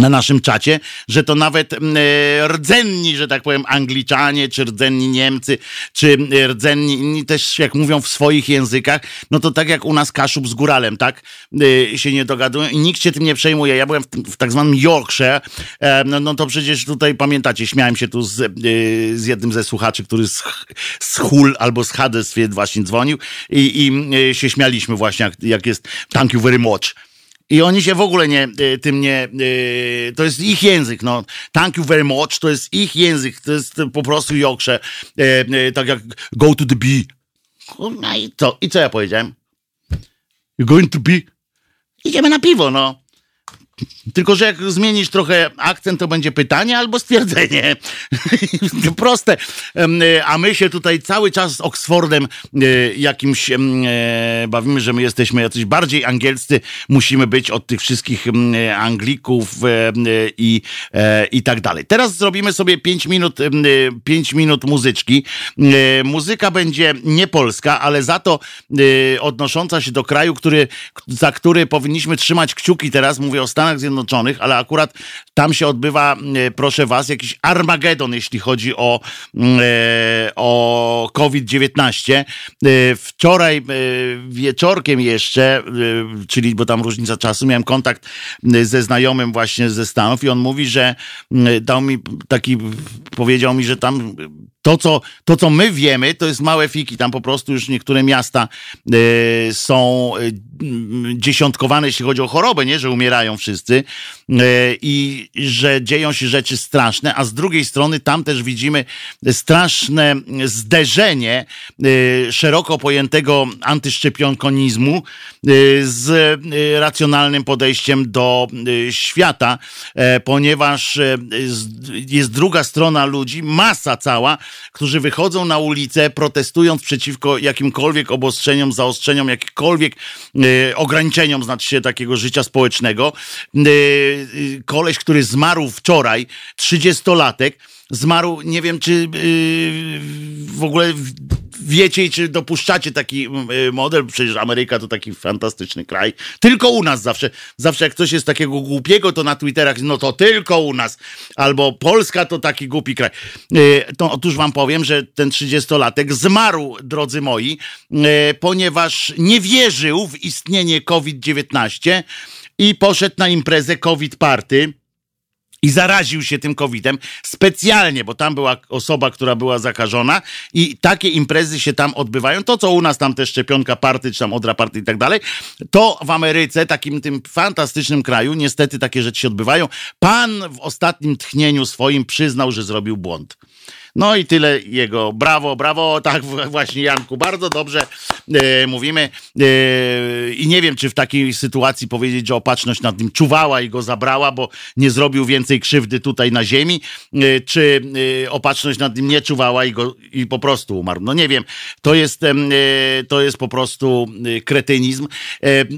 na naszym czacie, że to nawet mm, e, rdzenni, że tak powiem, Angliczanie, czy rdzenni Niemcy, czy e, rdzenni inni też, jak mówią w swoich językach, no to tak jak u nas Kaszub z Góralem, tak, e, się nie dogadują i nikt się tym nie przejmuje. Ja byłem w, w tak zwanym Yorkshire, no, no to przecież tutaj pamiętacie, śmiałem się tu z, z jednym ze słuchaczy, który z, z Hull albo z Huddersfield właśnie dzwonił i, i się śmialiśmy właśnie, jak, jak jest thank you very much. I oni się w ogóle nie, y, tym nie, y, to jest ich język, no. Thank you very much, to jest ich język, to jest po prostu Yorkshire, y, tak jak go to the bee. Kurna, i co, i co ja powiedziałem? You're going to be? Idziemy na piwo, no. Tylko, że jak zmienisz trochę akcent, to będzie pytanie albo stwierdzenie. Proste. E, A my się tutaj cały czas z Oxfordem e, jakimś e, bawimy, że my jesteśmy jacyś bardziej angielscy. Musimy być od tych wszystkich Anglików i, i tak dalej. Teraz zrobimy sobie 5 minut, em, e, pięć minut muzyczki. Muzyka będzie nie polska, ale za to odnosząca się do kraju, który, za który powinniśmy trzymać kciuki teraz. Mówię o Stanach Zjednoczonych, ale akurat tam się odbywa, e, proszę was, jakiś Armagedon, jeśli chodzi o, e, o COVID-19. E, Wczoraj wieczorkiem jeszcze, czyli bo tam różnica czasu, miałem kontakt ze znajomym właśnie ze Stanów i on mówi, że dał mi taki, powiedział mi, że tam to co, to, co my wiemy, to jest małe fiki. Tam po prostu już niektóre miasta e, są m, dziesiątkowane, jeśli chodzi o chorobę, nie? Że umierają wszyscy i że dzieją się rzeczy straszne, a z drugiej strony tam też widzimy straszne zderzenie e, szeroko pojętego antyszczepionkonizmu e, z e, racjonalnym podejściem do e, świata, e, ponieważ e, jest druga strona ludzi, masa cała, którzy wychodzą na ulicę protestując przeciwko jakimkolwiek obostrzeniom, zaostrzeniom, jakimkolwiek e, ograniczeniom, znaczy się takiego życia społecznego. E, koleś, który zmarł wczoraj, 30-latek, zmarł, nie wiem czy yy, w ogóle wiecie i czy dopuszczacie taki yy, model, przecież Ameryka to taki fantastyczny kraj. Tylko u nas zawsze, zawsze jak coś jest takiego głupiego, to na Twitterach, no to tylko u nas. Albo Polska to taki głupi kraj. To otóż wam powiem, że ten 30-latek zmarł, drodzy moi, ponieważ nie wierzył w istnienie COVID-19 i poszedł na imprezę COVID Party i zaraził się tym COVID-em specjalnie, bo tam była osoba, która była zakażona i takie imprezy się tam odbywają. To, co u nas tam też szczepionka party, czy tam odra party i tak dalej, to w Ameryce, takim tym fantastycznym kraju, niestety takie rzeczy się odbywają. Pan w ostatnim tchnieniu swoim przyznał, że zrobił błąd. No i tyle jego. Brawo, brawo, tak właśnie Janku, bardzo dobrze e, mówimy. E, I nie wiem, czy w takiej sytuacji powiedzieć, że opatrzność nad nim czuwała i go zabrała, bo nie zrobił więcej krzywdy tutaj na ziemi, e, czy e, opatrzność nad nim nie czuwała i, go, i po prostu umarł. No nie wiem, to jest, e, to jest po prostu e, kretynizm,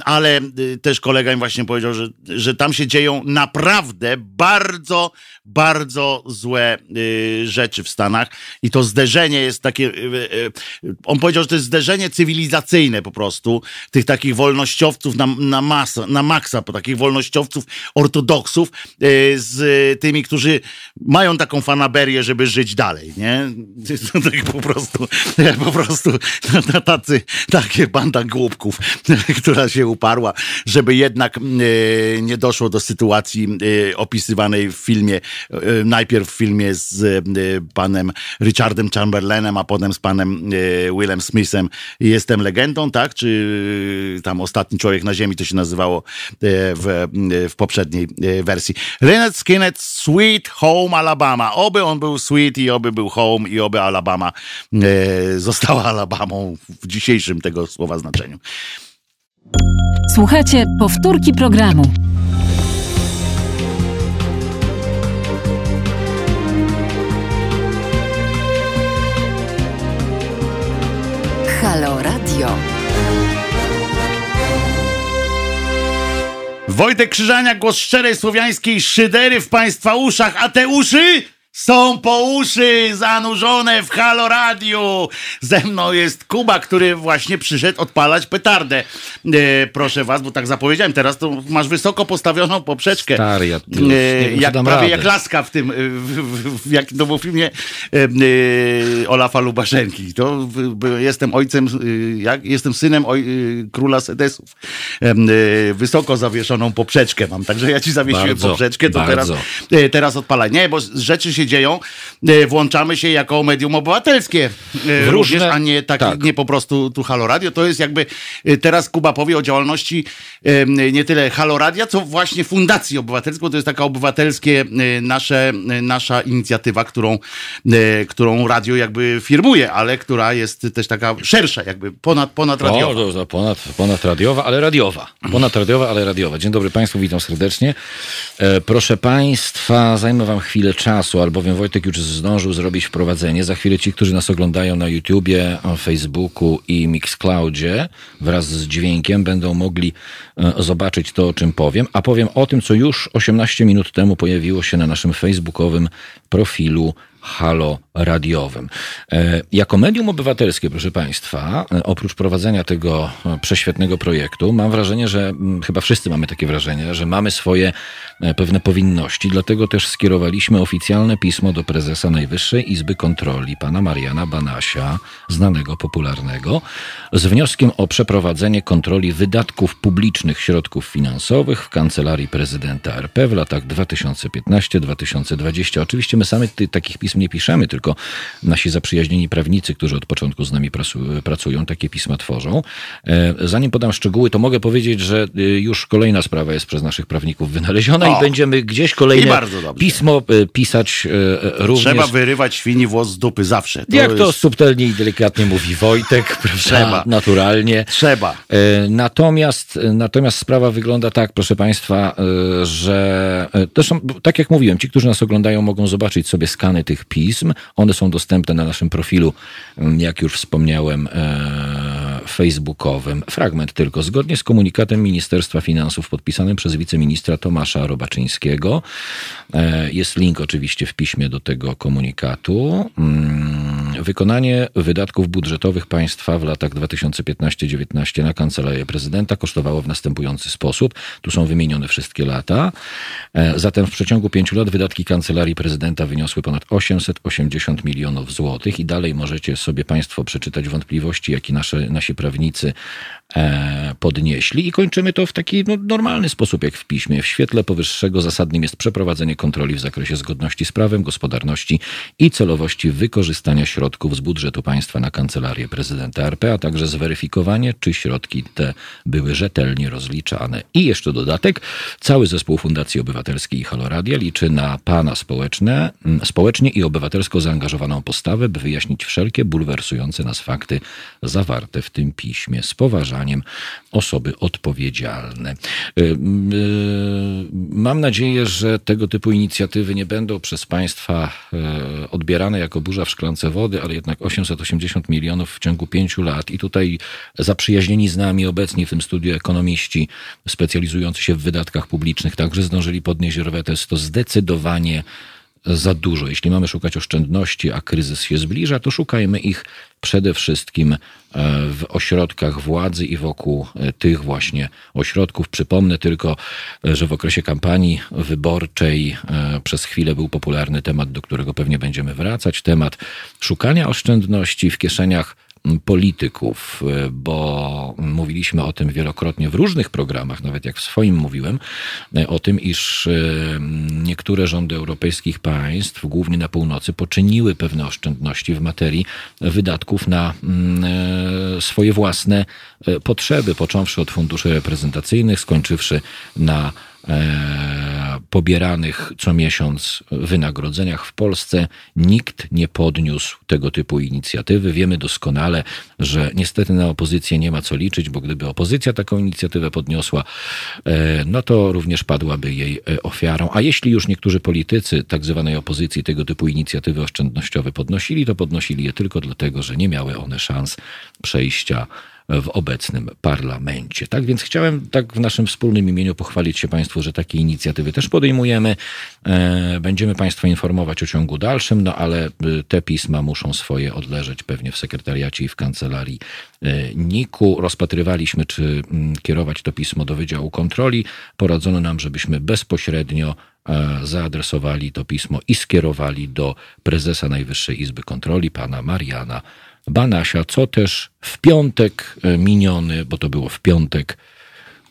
ale też kolega mi właśnie powiedział, że, że tam się dzieją naprawdę bardzo, bardzo złe rzeczy w Stanach i to zderzenie jest takie, y, y, on powiedział, że to jest zderzenie cywilizacyjne po prostu, tych takich wolnościowców na, na, masa, na maksa, po takich wolnościowców ortodoksów y, z tymi, którzy mają taką fanaberię, żeby żyć dalej, nie? Tak po prostu, po prostu tacy, takie banda głupków, która się uparła, żeby jednak nie doszło do sytuacji opisywanej w filmie, najpierw w filmie z y, panem Richardem Chamberlainem, a potem z panem y, Willem Smithem Jestem legendą, tak? Czy y, tam Ostatni Człowiek na Ziemi to się nazywało y, w, w poprzedniej wersji. Lynyrd Skynyrd Sweet Home Alabama. Oby on był sweet i oby był home i oby Alabama została Alabamą w dzisiejszym tego słowa znaczeniu. Słuchajcie, powtórki programu. Wojtek Krzyżania, głos szczerej słowiańskiej szydery w państwa uszach, a te uszy są po uszy zanurzone w Halo Radio. Ze mną jest Kuba, który właśnie przyszedł odpalać petardę. E, proszę was, bo tak zapowiedziałem, teraz to masz wysoko postawioną poprzeczkę. Stary, ja E, jak prawie radę. jak laska w tym, e, w, w, w, jak to było w filmie e, e, Olafa Lubaszenki. To w, jestem ojcem, e, jak, jestem synem oj, króla Sedesów. Wysoko zawieszoną poprzeczkę mam, także ja ci zawiesiłem Bardzo, poprzeczkę, to teraz, bardzo. teraz odpalaj. Nie, bo rzeczy się dzieją, e, włączamy się jako medium obywatelskie e, różne- również, a nie, tak, tak. nie po prostu tu Halo Radio. To jest jakby, e, teraz Kuba powie o działalności nie tyle Halo Radia, co właśnie Fundacji Obywatelskiej, bo to jest taka obywatelskie nasze, nasza inicjatywa, którą, którą radio jakby firmuje, ale która jest też taka szersza, jakby ponad, ponad radiowa. ponad, ponad radiowa, ale radiowa. Ponad radiowa, ale radiowa. Dzień dobry Państwu, witam serdecznie. Proszę Państwa, zajmę Wam chwilę czasu, albowiem Wojtek już zdążył zrobić wprowadzenie. Za chwilę ci, którzy nas oglądają na YouTubie, Facebooku i Mixcloudzie wraz z dźwiękiem będą mogli e, zobaczyć to, o czym powiem, a powiem o tym, co już 18 minut temu pojawiło się na naszym facebookowym profilu Halo Radiowym. E, Jako medium obywatelskie, proszę Państwa, e, oprócz prowadzenia tego e, prześwietnego projektu, mam wrażenie, że chyba wszyscy mamy takie wrażenie, że mamy swoje pewne powinności, dlatego też skierowaliśmy oficjalne pismo do prezesa Najwyższej Izby Kontroli, pana Mariana Banasia, znanego, popularnego, z wnioskiem o przeprowadzenie kontroli wydatków publicznych środków finansowych w Kancelarii Prezydenta RP w latach 2015-2020. Oczywiście my sami takich pism nie piszemy, tylko nasi zaprzyjaźnieni prawnicy, którzy od początku z nami pracują, takie pisma tworzą. E, Zanim podam szczegóły, to mogę powiedzieć, że y, już kolejna sprawa jest przez naszych prawników wynaleziona O! i będziemy gdzieś kolejne pismo e, pisać e, e, również. Trzeba wyrywać świni włos z dupy zawsze. To Jak to jest- subtelnie i delikatnie mówi Wojtek, prawda? Trzeba. Naturalnie. Trzeba. E, Natomiast, natomiast sprawa wygląda tak, proszę Państwa, e, że e, zresztą, tak jak mówiłem, ci, którzy nas oglądają, mogą zobaczyć sobie skany tych pism. One są dostępne na naszym profilu, m, jak już wspomniałem, e, facebookowym. Fragment tylko. Zgodnie z komunikatem Ministerstwa Finansów podpisanym przez wiceministra Tomasza Robaczyńskiego, e, jest link oczywiście w piśmie do tego komunikatu. Mm, Wykonanie wydatków budżetowych państwa w latach 2015-19 na Kancelarię Prezydenta kosztowało w następujący sposób. Tu są wymienione wszystkie lata. E, Zatem w przeciągu pięciu lat wydatki Kancelarii Prezydenta wyniosły ponad 880 milionów złotych i dalej możecie sobie Państwo przeczytać wątpliwości, jakie nasze, nasi prawnicy podnieśli i kończymy to w taki no, normalny sposób, jak w piśmie. W świetle powyższego zasadnym jest przeprowadzenie kontroli w zakresie zgodności z prawem, gospodarności i celowości wykorzystania środków z budżetu państwa na kancelarię prezydenta RP, a także zweryfikowanie, czy środki te były rzetelnie rozliczane. I jeszcze dodatek, cały zespół Fundacji Obywatelskiej i Haloradia liczy na pana społeczne, społecznie i obywatelsko zaangażowaną postawę, by wyjaśnić wszelkie bulwersujące nas fakty zawarte w tym piśmie z poważaniem osoby odpowiedzialne. Y, y, Mam nadzieję, że tego typu inicjatywy nie będą przez państwa e, odbierane jako burza w szklance wody, ale jednak 880 milionów w ciągu pięciu lat i tutaj zaprzyjaźnieni z nami obecni w tym studiu ekonomiści specjalizujący się w wydatkach publicznych także zdążyli podnieść rwetę. To zdecydowanie za dużo. Jeśli mamy szukać oszczędności, a kryzys się zbliża, to szukajmy ich przede wszystkim e, w ośrodkach władzy i wokół e, tych właśnie ośrodków. Przypomnę tylko, e, że w okresie kampanii wyborczej przez chwilę był popularny temat, do którego pewnie będziemy wracać, temat szukania oszczędności w kieszeniach polityków, e, bo mówiliśmy o tym wielokrotnie w różnych programach, nawet jak w swoim mówiłem, e, o tym, iż e, niektóre rządy europejskich państw, głównie na północy, poczyniły pewne oszczędności w materii wydatków na swoje własne potrzeby, począwszy od funduszy reprezentacyjnych, skończywszy na pobieranych co miesiąc wynagrodzeniach w Polsce nikt nie podniósł tego typu inicjatywy. Wiemy doskonale, że niestety na opozycję nie ma co liczyć, bo gdyby opozycja taką inicjatywę podniosła, e, no to również padłaby jej e, ofiarą. A jeśli już niektórzy politycy tak zwanej opozycji tego typu inicjatywy oszczędnościowe podnosili, to podnosili je tylko dlatego, że nie miały one szans przejścia w obecnym parlamencie. Tak więc chciałem tak w naszym wspólnym imieniu pochwalić się Państwu, że takie inicjatywy też podejmujemy. E, będziemy Państwa informować o ciągu dalszym, no ale e, te pisma muszą swoje odleżeć pewnie w sekretariacie i w kancelarii e, NIK-u. Rozpatrywaliśmy, czy mm, kierować to pismo do Wydziału Kontroli. Poradzono nam, żebyśmy bezpośrednio zaadresowali to pismo i skierowali do prezesa Najwyższej Izby Kontroli, pana Mariana Banasia, co też w piątek e, miniony, bo to było w piątek,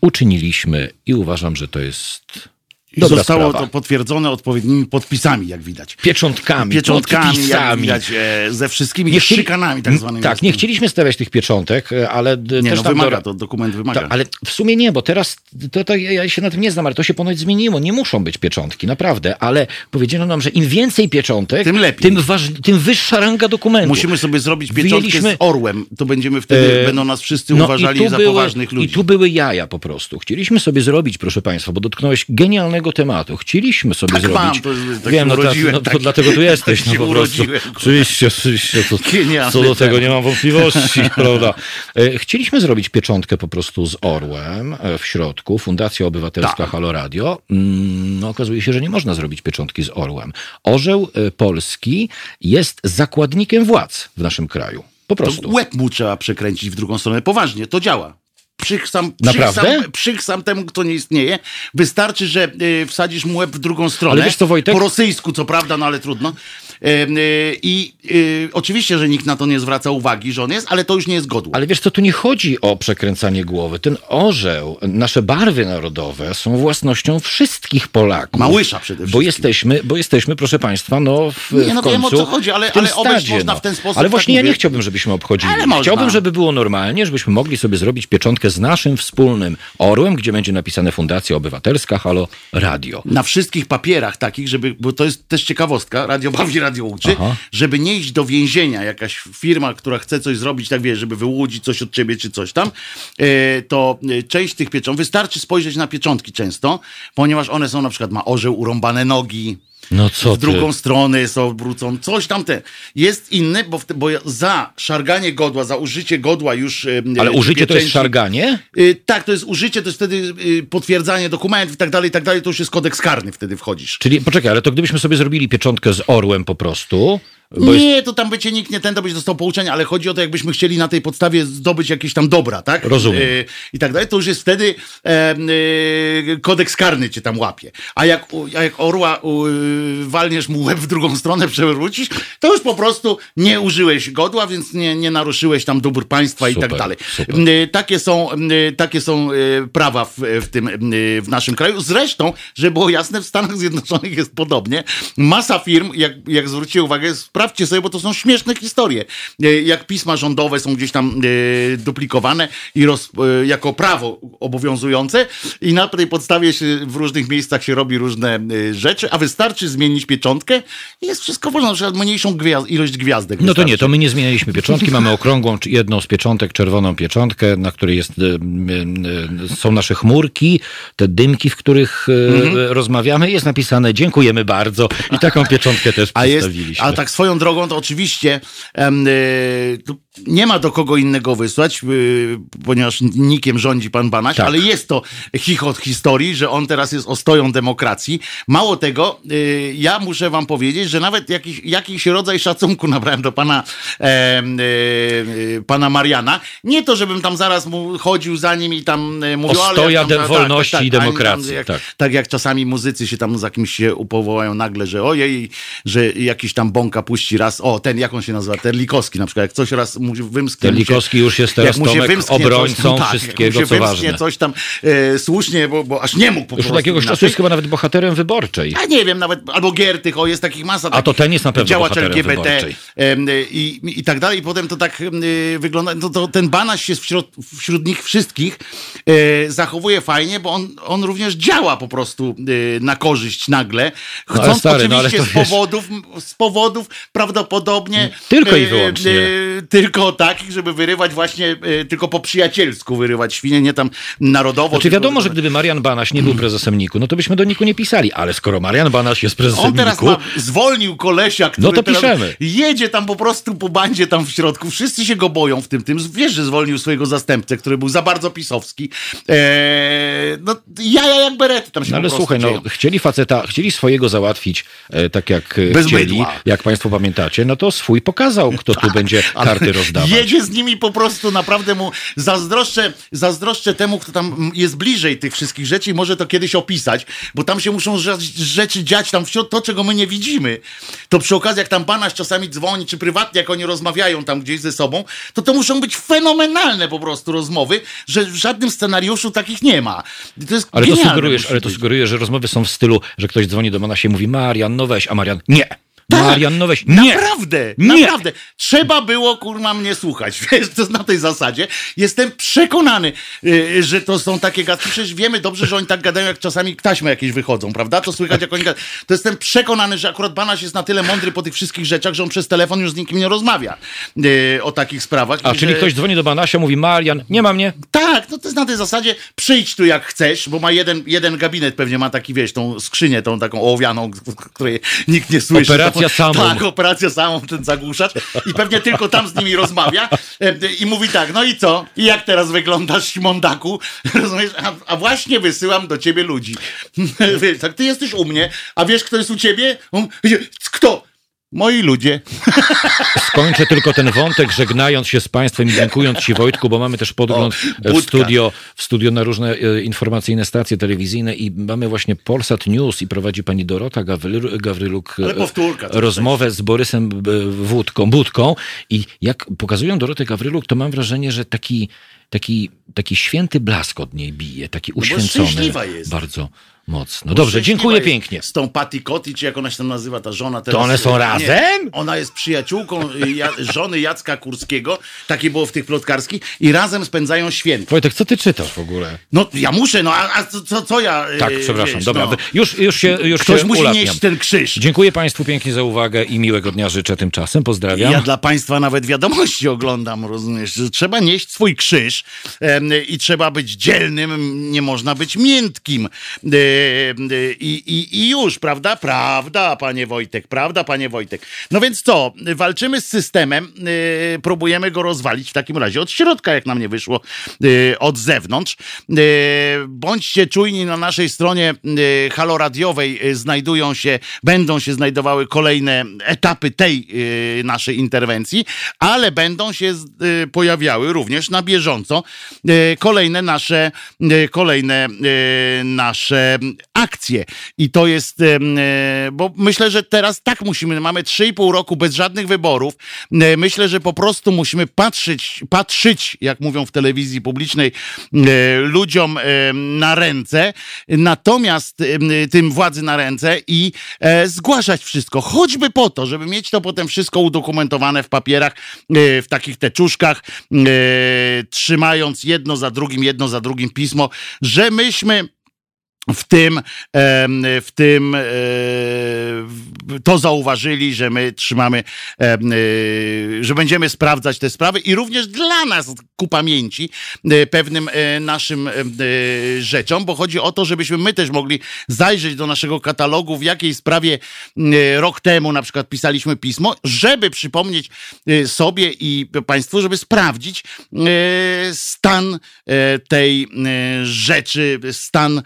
uczyniliśmy i uważam, że to jest Dobra zostało sprawa. to potwierdzone odpowiednimi podpisami, jak widać. Pieczątkami, Pieczątkami, jak podpisami. widać, e, ze wszystkimi Nie chcieli- szykanami tak zwanymi. Tak, nie chcieliśmy stawiać tych pieczątek, e, ale Nie, też no tam wymaga, do- to dokument wymaga. To, ale w sumie nie, bo teraz to, to ja się na tym nie znam, ale to się ponoć zmieniło. Nie muszą być pieczątki, naprawdę, ale powiedziano nam, że im więcej pieczątek, Tym lepiej. tym, waż, tym wyższa ranga dokumentu. Musimy sobie zrobić pieczątkę Wyjęliśmy- z orłem. To będziemy wtedy, E, będą nas wszyscy No uważali za były, poważnych ludzi. I tu były jaja po prostu. Chcieliśmy sobie zrobić, proszę Państwa, bo dotknąłeś genialnego tematu. Chcieliśmy sobie Tak zrobić. mam, to jest- tak Wiem, no, się tak, urodziłem, no to tak- dlatego tu jesteś, no po prostu. urodziłem. Oczywiście, oczywiście. To, co do tego nie mam wątpliwości, prawda? E, Chcieliśmy zrobić pieczątkę po prostu z orłem e, w środku, Fundacja Obywatelska Tak. Halo Radio. Mm, No, okazuje się, że nie można zrobić pieczątki z orłem. Orzeł e, polski jest zakładnikiem władz w naszym kraju. Po To prostu. łeb mu trzeba przekręcić w drugą stronę. Poważnie, to działa. Przychsam, przychsam, przychsam temu, kto nie istnieje. Wystarczy, że y, wsadzisz mu łeb w drugą stronę. Ale wiesz co, Wojtek? Po rosyjsku, co prawda, no ale trudno. Y, I y, oczywiście, że nikt na to nie zwraca uwagi, że on jest, ale to już nie jest godło. Ale wiesz co, tu nie chodzi o przekręcanie głowy. Ten orzeł, nasze barwy narodowe są własnością wszystkich Polaków. Małysza przede Bo wszystkim. jesteśmy, bo jesteśmy, proszę Państwa, no w, Nie, no w to wiem, o końcu co chodzi, ale- ale obejść stadzie, można no. w ten sposób, Ale tak właśnie ja mówię. nie chciałbym, żebyśmy obchodzili. Ale można. Chciałbym, żeby było normalnie, żebyśmy mogli sobie zrobić pieczątkę z naszym wspólnym orłem, gdzie będzie napisane Fundacja Obywatelska, Halo Radio. na wszystkich papierach takich, żeby, bo to jest też ciekawostka, radio bawi, radio uczy, Aha. żeby nie iść do więzienia, jakaś firma, która chce coś zrobić, tak wiesz, żeby wyłudzić coś od ciebie czy coś tam, e, to e, część tych piecząt, wystarczy spojrzeć na pieczątki często, ponieważ one są na przykład, ma orzeł urąbane nogi, No co w drugą ty? stronę są obrócą, coś tam te. Jest inny, bo, te, bo za szarganie godła, za użycie godła już... Ale e, użycie to jest szarganie? Y, tak, to jest użycie, to jest wtedy y, potwierdzanie dokumentów i tak dalej, i tak dalej, to już jest kodeks karny, wtedy wchodzisz. Czyli poczekaj, ale to gdybyśmy sobie zrobili pieczątkę z orłem po prostu, Bo jest, Nie, to tam bycie nikt nie ten, to byś dostał pouczenia, ale chodzi o to, jakbyśmy chcieli na tej podstawie zdobyć jakieś tam dobra, tak? Rozumiem. E, I tak dalej, to już jest wtedy e, e, kodeks karny cię tam łapie. A jak, u- jak orła u, walniesz mu łeb w drugą stronę, przewrócisz, to już po prostu nie użyłeś godła, więc nie, nie naruszyłeś tam dóbr państwa i Super, tak dalej. E, Takie są, e, takie są prawa w, w tym, e, w naszym kraju. Zresztą, żeby było jasne, w Stanach Zjednoczonych jest podobnie. Masa firm, jak, jak zwrócicie uwagę, sprawdźcie sobie, bo to są śmieszne historie. E, Jak pisma rządowe są gdzieś tam e, duplikowane i roz, e, jako prawo obowiązujące i na tej podstawie się w różnych miejscach się robi różne rzeczy, a wystarczy zmienić pieczątkę i jest wszystko wolno. Na przykład mniejszą ilość gwiazdek no to wystarczy. nie, to my nie zmienialiśmy pieczątki, mamy okrągłą, jedną z pieczątek, czerwoną pieczątkę, na której jest, są nasze chmurki, te dymki, w których e, Mhm. rozmawiamy, jest napisane dziękujemy bardzo i taką pieczątkę też A, jest, przedstawiliśmy. a tak swoją drogą to oczywiście tu nie ma do kogo innego wysłać, y, ponieważ nikiem rządzi pan Banaś, Tak. ale jest to chichot historii, że on teraz jest ostoją demokracji. Mało tego, y, ja muszę wam powiedzieć, że nawet jakiś, jakiś rodzaj szacunku nabrałem do pana, pana Mariana. Nie to, żebym tam zaraz mu chodził za nim i tam mówił, ale... Ostoja jak tam, de- wolności i a nie demokracji, jak, tak. tak jak czasami muzycy się tam za kimś się upowołają nagle, że ojej, że jakiś tam bąka puści raz, o ten, jak on się nazywa, Terlikowski na przykład, jak coś raz mu wymsknie. mu Terlikowski już jest teraz jak mu się Tomek obrońcą coś, tak, wszystkiego, mu się co ważne. coś tam e, słusznie, bo, bo aż nie mógł po Już prostu od jakiegoś czasu jest chyba nawet bohaterem wyborczej. Ja nie wiem, nawet, albo Giertych, o jest takich masa. A to ten jest na pewno działacz LGBT em, i, i tak dalej. I potem to tak em, wygląda, to, to ten Banaś się wśród, wśród nich wszystkich e, zachowuje fajnie, bo on, on również działa po prostu e, na korzyść nagle. ale Chcąc stary, no ale oczywiście to z powodów, z powodów prawdopodobnie Tylko i e, wyłącznie. e, tylko takich, żeby wyrywać właśnie e, tylko po przyjacielsku wyrywać świnie, nie tam narodowo. Znaczy tylko- wiadomo, że gdyby Marian Banaś nie był prezesem NIK-u, no to byśmy do NIK-u nie pisali, ale skoro Marian Banaś jest prezesem On teraz NIK-u, ma, zwolnił kolesia, który No to piszemy. jedzie tam po prostu po bandzie tam w środku. Wszyscy się go boją w tym tym. Wiesz, że zwolnił swojego zastępcę, który był za bardzo pisowski. Eee, no jaja jak berety tam się No ale słuchaj, no, dzieją. chcieli faceta, chcieli swojego załatwić e, tak jak e, Bez chcieli, mydła. jak państwo pamiętacie, no to swój pokazał, kto tu będzie Ale karty rozdawać. Jedzie z nimi po prostu, naprawdę mu zazdroszczę, zazdroszczę temu, kto tam jest bliżej tych wszystkich rzeczy i może to kiedyś opisać, bo tam się muszą rze- rzeczy dziać tam wśród to, czego my nie widzimy. To przy okazji, jak tam panaś czasami dzwoni, czy prywatnie, jak oni rozmawiają tam gdzieś ze sobą, to to muszą być fenomenalne po prostu rozmowy, że w żadnym scenariuszu takich nie ma. To Ale to sugerujesz, ale to sugerujesz, że rozmowy są w stylu, że ktoś dzwoni do Banasia i mówi Marian, no weź, a Marian, nie. Tak. Marian, no weź, nie. Naprawdę, Nie. naprawdę. Trzeba było, kurwa, mnie słuchać. Wiesz, to jest na tej zasadzie. Jestem przekonany, y, że to są takie gadki. Przecież wiemy dobrze, że oni tak gadają, jak czasami taśmy jakieś wychodzą, prawda? To słychać, jak oni gadają. To jestem przekonany, że akurat Banaś jest na tyle mądry po tych wszystkich rzeczach, że on przez telefon już z nikim nie rozmawia y, o takich sprawach. A I czyli że- ktoś dzwoni do Banasia, mówi Marian, nie ma mnie. tak, no to jest na tej zasadzie, przyjdź tu jak chcesz, bo ma jeden, jeden gabinet, pewnie ma taki, wiesz, tą skrzynię, tą taką ołowianą, w której nikt nie słyszy. Operacja tą, samą. Tak, operacja samą, ten zagłuszacz i pewnie tylko tam z nimi rozmawia e, i mówi tak, no i co? I jak teraz wyglądasz, Simondaku? Rozumiesz? A, a właśnie wysyłam do ciebie ludzi. Tak, ty jesteś u mnie, a wiesz, kto jest u ciebie? On, kto? Moi ludzie. Skończę tylko ten wątek, żegnając się z Państwem i dziękując Ci Wojtku, bo mamy też podgląd O, w studio, w studio na różne e, informacyjne stacje telewizyjne i mamy właśnie Polsat News i prowadzi pani Dorota Gawryl, Gawryluk e, powtórka rozmowę z Borysem Wódką, Budką i jak pokazują Dorotę Gawryluk, to mam wrażenie, że taki, taki, taki święty blask od niej bije, taki No bo uświęcony. szczęśliwa jest. Bardzo mocno. Dobrze, dziękuję pięknie. Z tą Patty Cotty, czy jak ona się tam nazywa, ta żona teraz. one są Nie, razem? Ona jest przyjaciółką y, ja, żony Jacka Kurskiego, takie było w tych plotkarskich, i razem spędzają święta. Wojtek, co ty czytasz w ogóle? No ja muszę, no a, a co, co, ja. y, Tak, przepraszam, wiesz, dobra. no. Już, już się, już Ktoś się musi ulatniam. nieść ten krzyż. Dziękuję Państwu pięknie za uwagę i miłego dnia życzę tymczasem. Pozdrawiam. Ja dla Państwa nawet wiadomości oglądam, rozumiesz? Trzeba nieść swój krzyż. Em, I trzeba być dzielnym, nie można być miętkim. E, e, I, i, I już, prawda? Prawda, panie Wojtek, prawda, panie Wojtek. No więc co, walczymy z systemem, e, próbujemy go rozwalić w takim razie od środka, jak nam nie wyszło, od zewnątrz. Bądźcie czujni na naszej stronie haloradiowej znajdują się, będą się znajdowały kolejne etapy tej naszej interwencji, ale będą się pojawiały również na bieżąco kolejne nasze, kolejne nasze akcje. I to jest, e, bo myślę, że teraz tak musimy, mamy 3,5 roku bez żadnych wyborów. E, Myślę, że po prostu musimy patrzeć, patrzeć, jak mówią w telewizji publicznej, e, ludziom na ręce, natomiast tym władzy na ręce i zgłaszać wszystko, choćby po to, żeby mieć to potem wszystko udokumentowane w papierach, w takich teczuszkach, trzymając jedno za drugim, jedno za drugim pismo, że myśmy w tym, w tym e, to zauważyli, że my trzymamy, e, że będziemy sprawdzać te sprawy i również dla nas ku pamięci e, pewnym naszym rzeczom, bo chodzi o to, żebyśmy my też mogli zajrzeć do naszego katalogu, w jakiej sprawie rok temu na przykład pisaliśmy pismo, żeby przypomnieć sobie i Państwu, żeby sprawdzić stan tej rzeczy, stan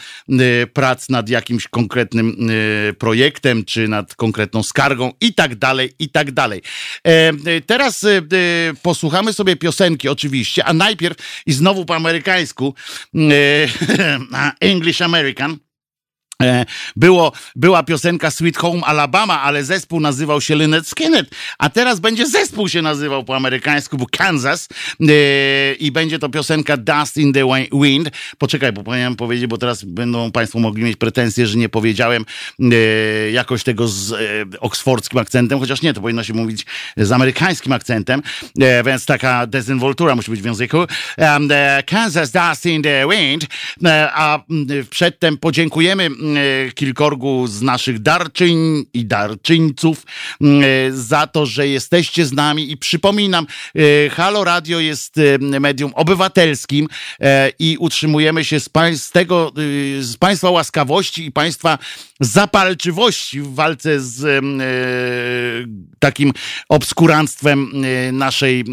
prac nad jakimś konkretnym e, projektem, czy nad konkretną skargą i tak dalej, i tak dalej. E, e, Teraz posłuchamy sobie piosenki oczywiście, a najpierw i znowu po amerykańsku English American. E, Było, była piosenka Sweet Home Alabama, ale zespół nazywał się Lynyrd Skynyrd, a teraz będzie zespół się nazywał po amerykańsku, bo Kansas e, i będzie to piosenka Dust in the Wi- Wind. Poczekaj, bo powinienem powiedzieć, bo teraz będą Państwo mogli mieć pretensje, że nie powiedziałem e, jakoś tego z e, oksfordzkim akcentem, chociaż nie, to powinno się mówić z amerykańskim akcentem, więc taka dezynwoltura musi być w języku. Kansas Dust in the Wind, a przedtem podziękujemy kilkorgu z naszych darczyń i darczyńców e, za to, że jesteście z nami i przypominam, e, Halo Radio jest e, medium obywatelskim e, i utrzymujemy się z, pań- z tego, z Państwa łaskawości i Państwa zapalczywości w walce z e, takim obskuranstwem e, naszej e,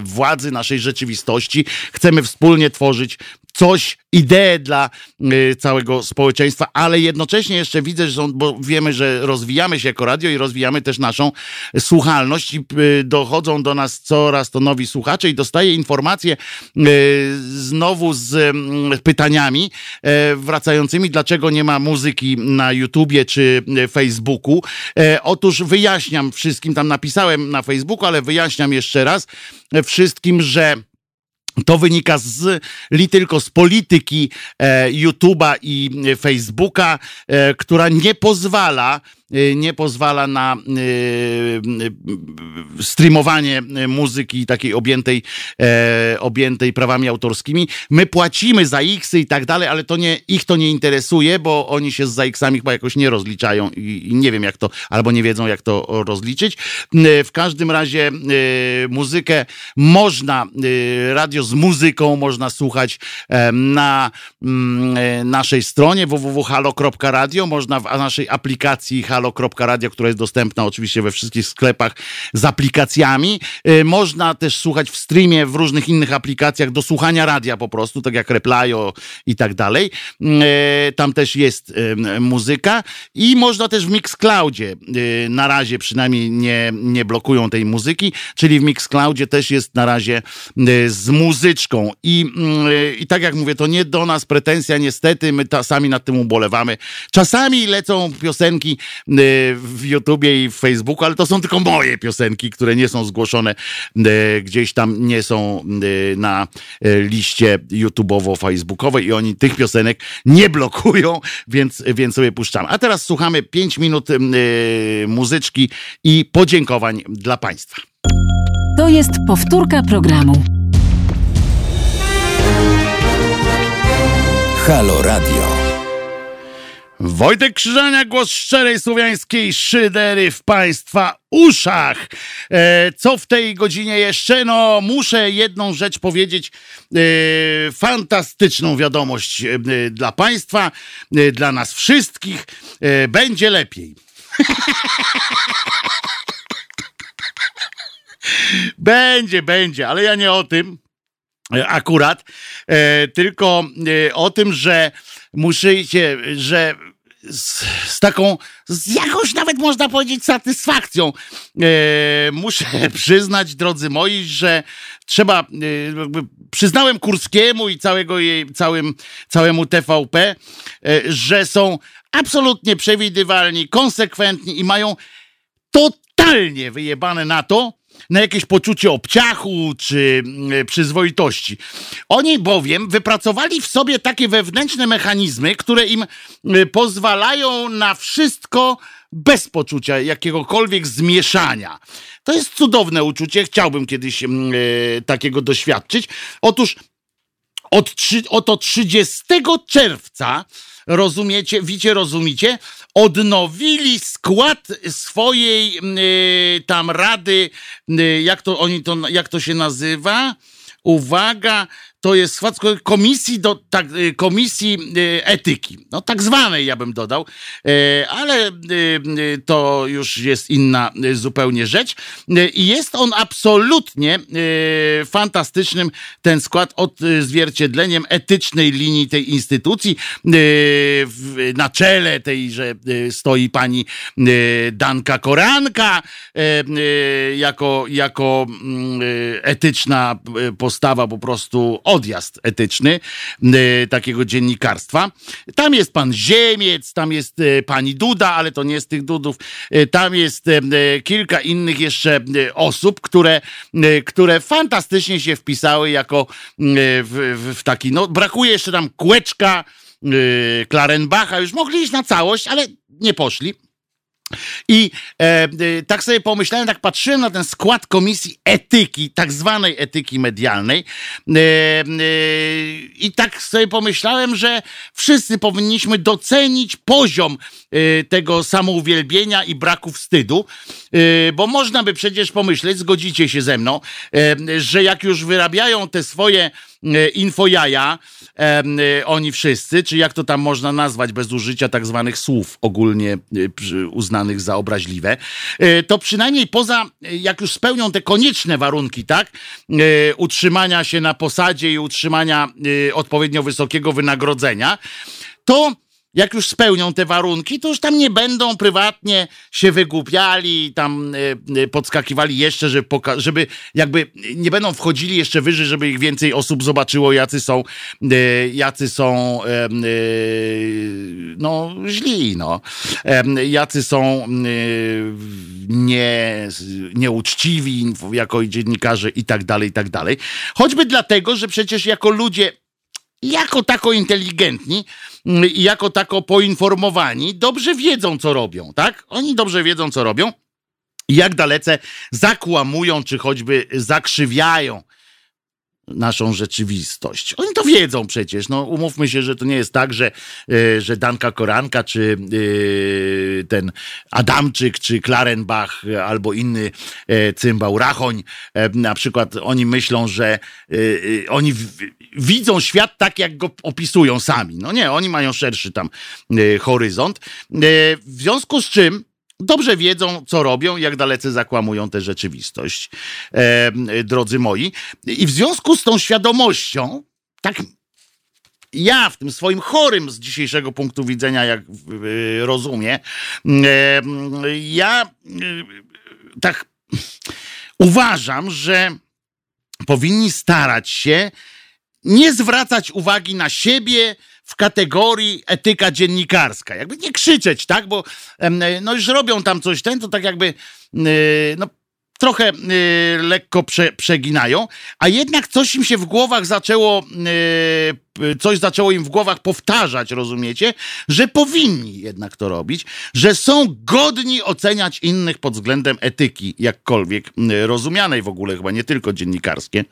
władzy, naszej rzeczywistości. Chcemy wspólnie tworzyć coś, ideę dla y, całego społeczeństwa, ale jednocześnie jeszcze widzę, że są, bo wiemy, że rozwijamy się jako radio i rozwijamy też naszą słuchalność i y, dochodzą do nas coraz to nowi słuchacze i dostaję informacje y, znowu z mm, pytaniami e, wracającymi, dlaczego nie ma muzyki na YouTubie czy Facebooku. E, Otóż wyjaśniam wszystkim, tam napisałem na Facebooku, ale wyjaśniam jeszcze raz wszystkim, że to wynika z li tylko z polityki e, YouTube'a i Facebooka, e, która nie pozwala nie pozwala na e, e, streamowanie muzyki takiej objętej, e, objętej prawami autorskimi. My płacimy za X i tak dalej, ale to nie, ich to nie interesuje, bo oni się z za X-ami chyba jakoś nie rozliczają i, i nie wiem jak to, albo nie wiedzą jak to rozliczyć. W każdym razie muzykę można, radio z muzyką można słuchać e, na mm, e, naszej stronie www.halo.radio, można w naszej aplikacji halo.radio, która jest dostępna oczywiście we wszystkich sklepach z aplikacjami. E, Można też słuchać w streamie w różnych innych aplikacjach do słuchania radia po prostu, tak jak Replyo i tak dalej. E, Tam też jest e, muzyka i można też w Mixcloudzie, na razie przynajmniej nie, nie blokują tej muzyki, czyli w Mixcloudzie też jest na razie z muzyczką i, i tak jak mówię, to nie do nas pretensja, niestety, my ta, sami nad tym ubolewamy. Czasami lecą piosenki w YouTubie i w Facebooku, ale to są tylko moje piosenki, które nie są zgłoszone e, gdzieś tam, nie są e, na liście YouTubeowo-facebookowej i oni tych piosenek nie blokują, więc, więc sobie puszczamy. A teraz słuchamy 5 minut muzyczki i podziękowań dla Państwa. To jest powtórka programu. Halo Radio. Wojtek Krzyżania, głos szczerej słowiańskiej szydery w Państwa uszach. E, co w tej godzinie jeszcze? No, muszę jedną rzecz powiedzieć. E, fantastyczną wiadomość e, dla Państwa, e, dla nas wszystkich. E, będzie lepiej. będzie, będzie, ale ja nie o tym e, akurat, tylko o tym, że musicie, że z, z taką, z jakąś nawet można powiedzieć satysfakcją. E, muszę przyznać, drodzy moi, że trzeba, e, przyznałem Kurskiemu i całego jej, całym, całemu TVP, e, że są absolutnie przewidywalni, konsekwentni i mają totalnie wyjebane na to, na jakieś poczucie obciachu czy mm, przyzwoitości. Oni bowiem wypracowali w sobie takie wewnętrzne mechanizmy, które im y, pozwalają na wszystko bez poczucia jakiegokolwiek zmieszania. To jest cudowne uczucie, chciałbym kiedyś mm, y, takiego doświadczyć. Otóż od, oto 30 czerwca, rozumiecie, wiecie, rozumiecie, odnowili skład swojej y, tam rady, y, jak to oni to, jak to się nazywa? Uwaga, to jest skład komisji, do, tak, y, komisji y, etyki. No tak zwanej ja bym dodał, ale y, y, to już jest inna zupełnie rzecz. I jest on absolutnie fantastycznym, ten skład odzwierciedleniem etycznej linii tej instytucji. Na czele tejże y, stoi pani Danka Koranka jako, jako mm, etyczna postawa, po prostu odjazd etyczny y, takiego dziennikarstwa. Tam jest pan Ziemiec, tam jest y, pani Duda, ale to nie z tych Dudów. Y, Tam jest kilka innych jeszcze osób, które, które fantastycznie się wpisały jako w, w, w taki, no brakuje jeszcze tam Kłeczka, Klarenbacha, już mogli iść na całość, ale nie poszli. I e, e, tak sobie pomyślałem, tak patrzyłem na ten skład komisji etyki, tak zwanej etyki medialnej. E, e, I tak sobie pomyślałem, że wszyscy powinniśmy docenić poziom e, tego samouwielbienia i braku wstydu, e, bo można by przecież pomyśleć, zgodzicie się ze mną, że jak już wyrabiają te swoje infojaja, em, e, oni wszyscy, czy jak to tam można nazwać bez użycia tak zwanych słów ogólnie e, uznanych za obraźliwe, e, to przynajmniej poza, e, jak już spełnią te konieczne warunki, tak, e, utrzymania się na posadzie i utrzymania e, odpowiednio wysokiego wynagrodzenia, to jak już spełnią te warunki, to już tam nie będą prywatnie się wygłupiali, tam e, e, podskakiwali jeszcze, żeby, poka- żeby jakby nie będą wchodzili jeszcze wyżej, żeby ich więcej osób zobaczyło, jacy są, e, jacy są no źli, no. Jacy są nie, nieuczciwi jako dziennikarze i tak dalej, i tak dalej. Choćby dlatego, że przecież jako ludzie jako tako inteligentni mm, jako tako poinformowani, dobrze wiedzą, co robią, tak? Oni dobrze wiedzą, co robią jak dalece zakłamują, czy choćby zakrzywiają naszą rzeczywistość. Oni to wiedzą przecież. No, umówmy się, że to nie jest tak, że, e, że Danka Koranka, czy e, ten Adamczyk, czy Klarenbach, albo inny e, cymbał Rachoń, na przykład oni myślą, że oni widzą świat tak, jak go opisują sami. No nie, oni mają szerszy tam horyzont. W związku z czym dobrze wiedzą, co robią, jak dalece zakłamują tę rzeczywistość, e, drodzy moi. I w związku z tą świadomością, tak ja w tym swoim chorym z dzisiejszego punktu widzenia, jak e, rozumiem, e, ja e, tak uważam, że powinni starać się nie zwracać uwagi na siebie w kategorii etyka dziennikarska. Jakby nie krzyczeć, tak? Bo no już robią tam coś ten, to tak jakby e, no, trochę y, lekko prze, przeginają, a jednak coś im się w głowach zaczęło, y, coś zaczęło im w głowach powtarzać, rozumiecie, że powinni jednak to robić, że są godni oceniać innych pod względem etyki, jakkolwiek y, rozumianej w ogóle, chyba nie tylko dziennikarskie,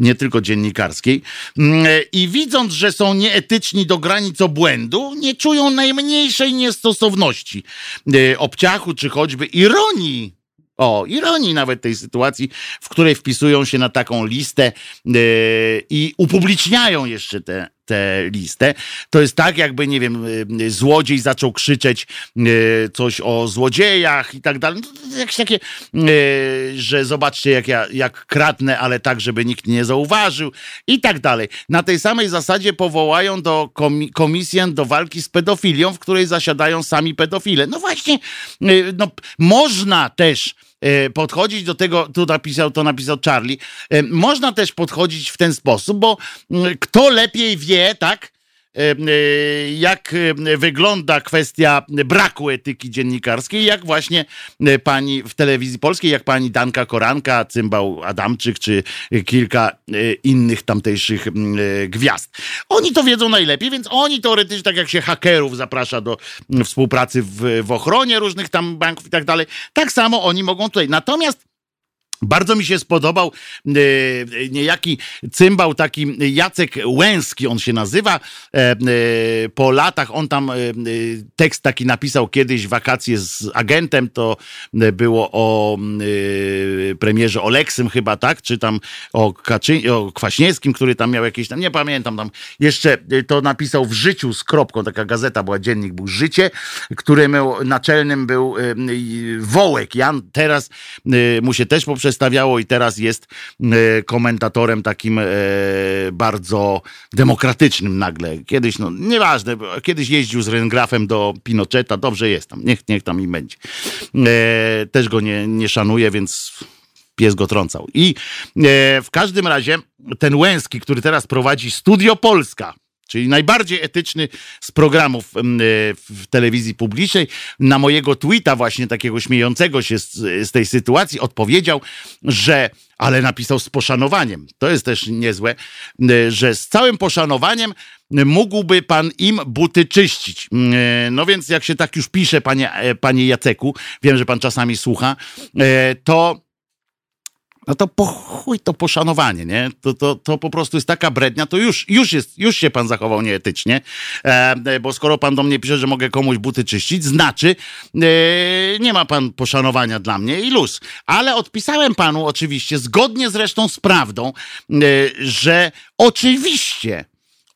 nie tylko dziennikarskiej. Y, I widząc, że są nieetyczni do granic obłędu, nie czują najmniejszej niestosowności, obciachu czy choćby ironii o, ironii nawet tej sytuacji, w której wpisują się na taką listę yy, i upubliczniają jeszcze tę tę listę. To jest tak, jakby, nie wiem, yy, złodziej zaczął krzyczeć yy, coś o złodziejach i tak dalej. No, jakieś takie, że zobaczcie, jak ja jak kradnę, ale tak, żeby nikt nie zauważył i tak dalej. Na tej samej zasadzie powołają do komi komisję do walki z pedofilią, w której zasiadają sami pedofile. No właśnie, no, można też E, podchodzić do tego, tu napisał, to napisał Charlie, e, można też podchodzić w ten sposób, bo mm, kto lepiej wie, tak, E, jak e, wygląda kwestia braku etyki dziennikarskiej, jak właśnie e, pani w telewizji polskiej, jak pani Danka Koranka, Cymbał Adamczyk, czy kilka innych tamtejszych gwiazd. Oni to wiedzą najlepiej, więc oni teoretycznie, tak jak się hakerów zaprasza do współpracy w, w ochronie różnych tam banków i tak dalej, tak samo oni mogą tutaj. Natomiast bardzo mi się spodobał e, niejaki cymbał, taki Jacek Łęski, on się nazywa. E, e, po latach on tam tekst taki napisał kiedyś, wakacje z agentem, to było o premierze Oleksym chyba, tak? Czy tam o, Kaczy, o Kwaśniewskim, który tam miał jakieś tam, nie pamiętam tam. Jeszcze to napisał w Życiu z kropką, taka gazeta była, dziennik był Życie, którym naczelnym był Wołek. Jan teraz mu się też poprzez przedstawiało i teraz jest e, komentatorem takim e, bardzo demokratycznym nagle. Kiedyś, no nieważne, kiedyś jeździł z Rengrafem do Pinocheta, dobrze jest tam, niech, niech tam im będzie. E, też go nie, nie szanuję, więc pies go trącał. I w każdym razie ten Łęski, który teraz prowadzi Studio Polska, czyli najbardziej etyczny z programów w telewizji publicznej, na mojego tweeta właśnie takiego śmiejącego się z, z, tej sytuacji odpowiedział, że, ale napisał z poszanowaniem, to jest też niezłe, że z całym poszanowaniem mógłby pan im buty czyścić. No więc jak się tak już pisze, panie, e, panie Jaceku, wiem, że pan czasami słucha, e, to no to po chuj to poszanowanie, nie? To, to, to po prostu jest taka brednia, to już, już, jest, już się pan zachował nieetycznie, e, bo skoro pan do mnie pisze, że mogę komuś buty czyścić, znaczy e, nie ma pan poszanowania dla mnie i luz. Ale odpisałem panu oczywiście, zgodnie zresztą z prawdą, e, że oczywiście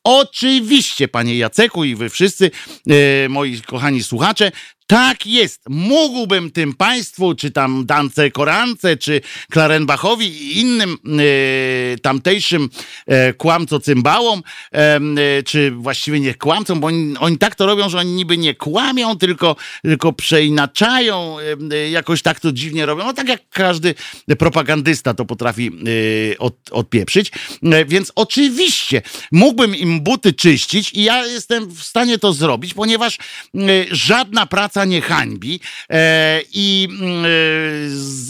Oczywiście, panie Jaceku i wy wszyscy, e, moi kochani słuchacze, tak jest. Mógłbym tym państwu, czy tam Dance Korance, czy Klarenbachowi i innym y, tamtejszym y, kłamco-cymbałom, y, czy właściwie nie kłamcom, bo oni, oni, tak to robią, że oni niby nie kłamią, tylko, tylko przeinaczają, jakoś tak to dziwnie robią. No tak jak każdy propagandysta to potrafi od, odpieprzyć. Więc oczywiście mógłbym im buty czyścić i ja jestem w stanie to zrobić, ponieważ żadna praca nie hańbi e, i mm, e,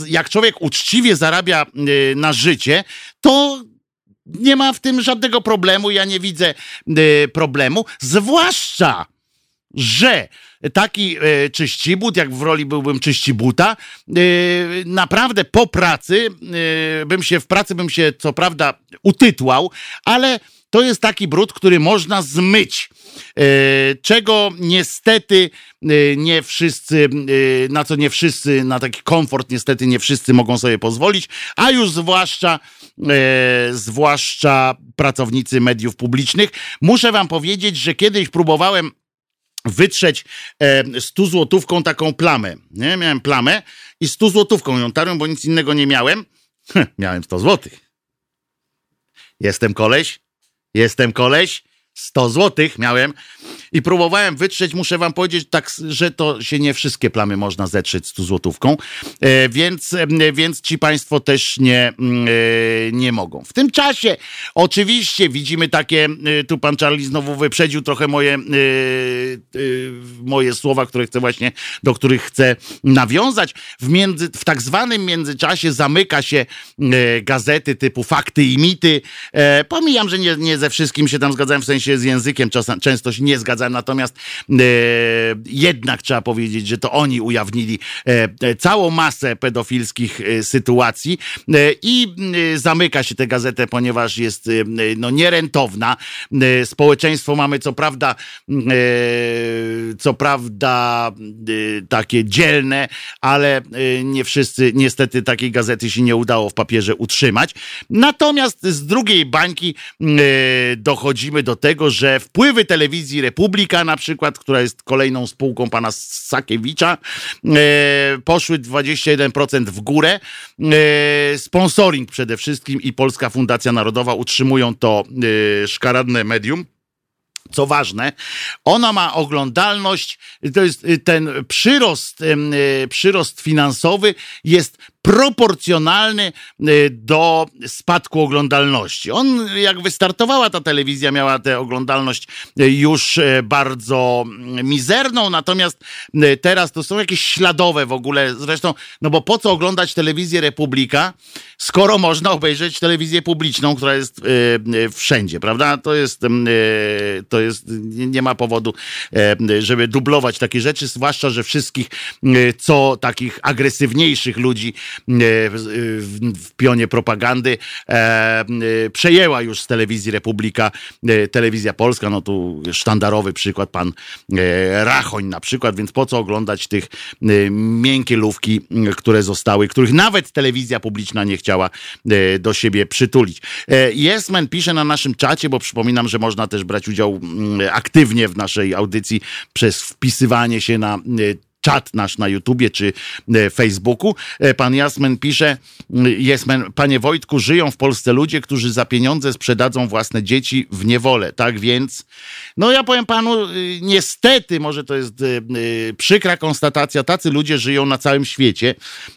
jak człowiek uczciwie zarabia e, na życie, to nie ma w tym żadnego problemu. Ja nie widzę problemu, zwłaszcza, że taki e, czyścibut, jak w roli byłbym czyścibuta, e, naprawdę po pracy, bym się w pracy bym się co prawda utytłał, ale to jest taki brud, który można zmyć. E, czego niestety e, nie wszyscy, e, na co nie wszyscy, na taki komfort niestety nie wszyscy mogą sobie pozwolić, a już zwłaszcza, zwłaszcza pracownicy mediów publicznych. Muszę wam powiedzieć, że kiedyś próbowałem wytrzeć stu złotówką taką plamę. Nie? Miałem plamę i stu złotówką ją tarłem, bo nic innego nie miałem. miałem 100 złotych. Jestem koleś, Jestem koleś, 100 złotych miałem i próbowałem wytrzeć, muszę wam powiedzieć tak, że to się nie wszystkie plamy można zetrzeć 100 złotówką, e, więc, e, więc ci państwo też nie, mm, e, nie mogą. W tym czasie oczywiście widzimy takie, e, tu pan Charlie znowu wyprzedził trochę moje, e, e, moje słowa, które chcę właśnie, do których chcę nawiązać. W, między, w tak zwanym międzyczasie zamyka się gazety typu Fakty i Mity. Pomijam, że nie, nie ze wszystkim się tam zgadzałem, w sensie z językiem czasem, często się nie zgadzałem, natomiast e, jednak trzeba powiedzieć, że to oni ujawnili e, e, całą masę pedofilskich e, sytuacji e, i e, zamyka się tę gazetę, ponieważ jest no, nierentowna. Społeczeństwo mamy co prawda co prawda takie dzielne, ale nie wszyscy, niestety takiej gazety się nie udało w papierze utrzymać. Natomiast z drugiej bańki dochodzimy do tego, że wpływy telewizji Republika na przykład, która jest kolejną spółką pana Sakiewicza, e, poszły 21% w górę. E, Sponsoring przede wszystkim i Polska Fundacja Narodowa utrzymują to e, szkaradne medium. Co ważne, ona ma oglądalność, to jest ten przyrost, przyrost finansowy jest proporcjonalny y, do spadku oglądalności. On, jak wystartowała ta telewizja, miała tę oglądalność y, już y, bardzo mm, mizerną, natomiast teraz to są jakieś śladowe w ogóle, zresztą, no bo po co oglądać telewizję Republika, skoro można obejrzeć telewizję publiczną, która jest wszędzie, prawda? To jest, y, to jest, nie, ma powodu, żeby dublować takie rzeczy, zwłaszcza, że wszystkich, co takich agresywniejszych ludzi w, w, w pionie propagandy e, e, przejęła już z telewizji Republika, e, telewizja polska, no tu sztandarowy przykład, pan e, Rachoń na przykład, więc po co oglądać tych e, miękkie lówki, które zostały, których nawet telewizja publiczna nie chciała e, do siebie przytulić. E, Yesman pisze na naszym czacie, bo przypominam, że można też brać udział mm, aktywnie w naszej audycji przez wpisywanie się na e, czat nasz na YouTubie czy e, Facebooku. E, Pan Jasmen pisze, Jasmen, panie Wojtku, żyją w Polsce ludzie, którzy za pieniądze sprzedadzą własne dzieci w niewolę. Tak więc, no ja powiem panu, y, niestety, może to jest y, y, przykra konstatacja, tacy ludzie żyją na całym świecie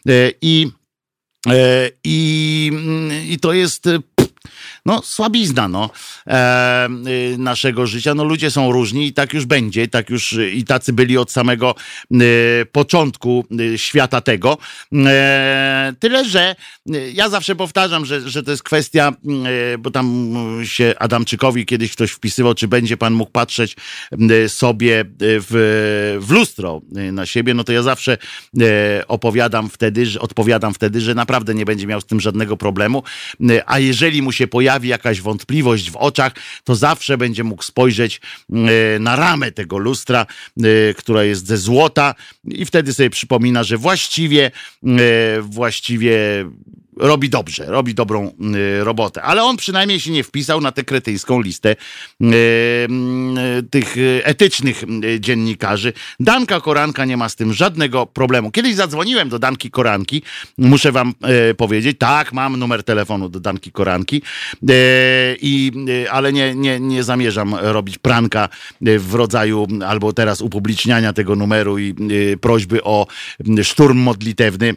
e, i I, mm, I to jest no, słabizna no, e, y, naszego życia. No, ludzie są różni i tak już będzie, tak już y, i tacy byli od samego y, początku świata tego. E, tyle, że ja zawsze powtarzam, że, że to jest kwestia, bo tam się Adamczykowi kiedyś ktoś wpisywał, czy będzie pan mógł patrzeć sobie w, w lustro na siebie, no to ja zawsze e, opowiadam wtedy, że odpowiadam wtedy, że naprawdę nie będzie miał z tym żadnego problemu, a jeżeli mu się pojawi jakaś wątpliwość w oczach, to zawsze będzie mógł spojrzeć y, na ramę tego lustra, y, która jest ze złota i wtedy sobie przypomina, że właściwie, y, właściwie robi dobrze, robi dobrą y, robotę. Ale on przynajmniej się nie wpisał na tę kretyńską listę y, y, tych y, etycznych y, dziennikarzy. Danka Koranka nie ma z tym żadnego problemu. Kiedyś zadzwoniłem do Danki Koranki, muszę wam y, powiedzieć, tak, mam numer telefonu do Danki Koranki, i, ale nie, nie, nie zamierzam robić pranka w rodzaju albo teraz upubliczniania tego numeru i prośby o szturm modlitewny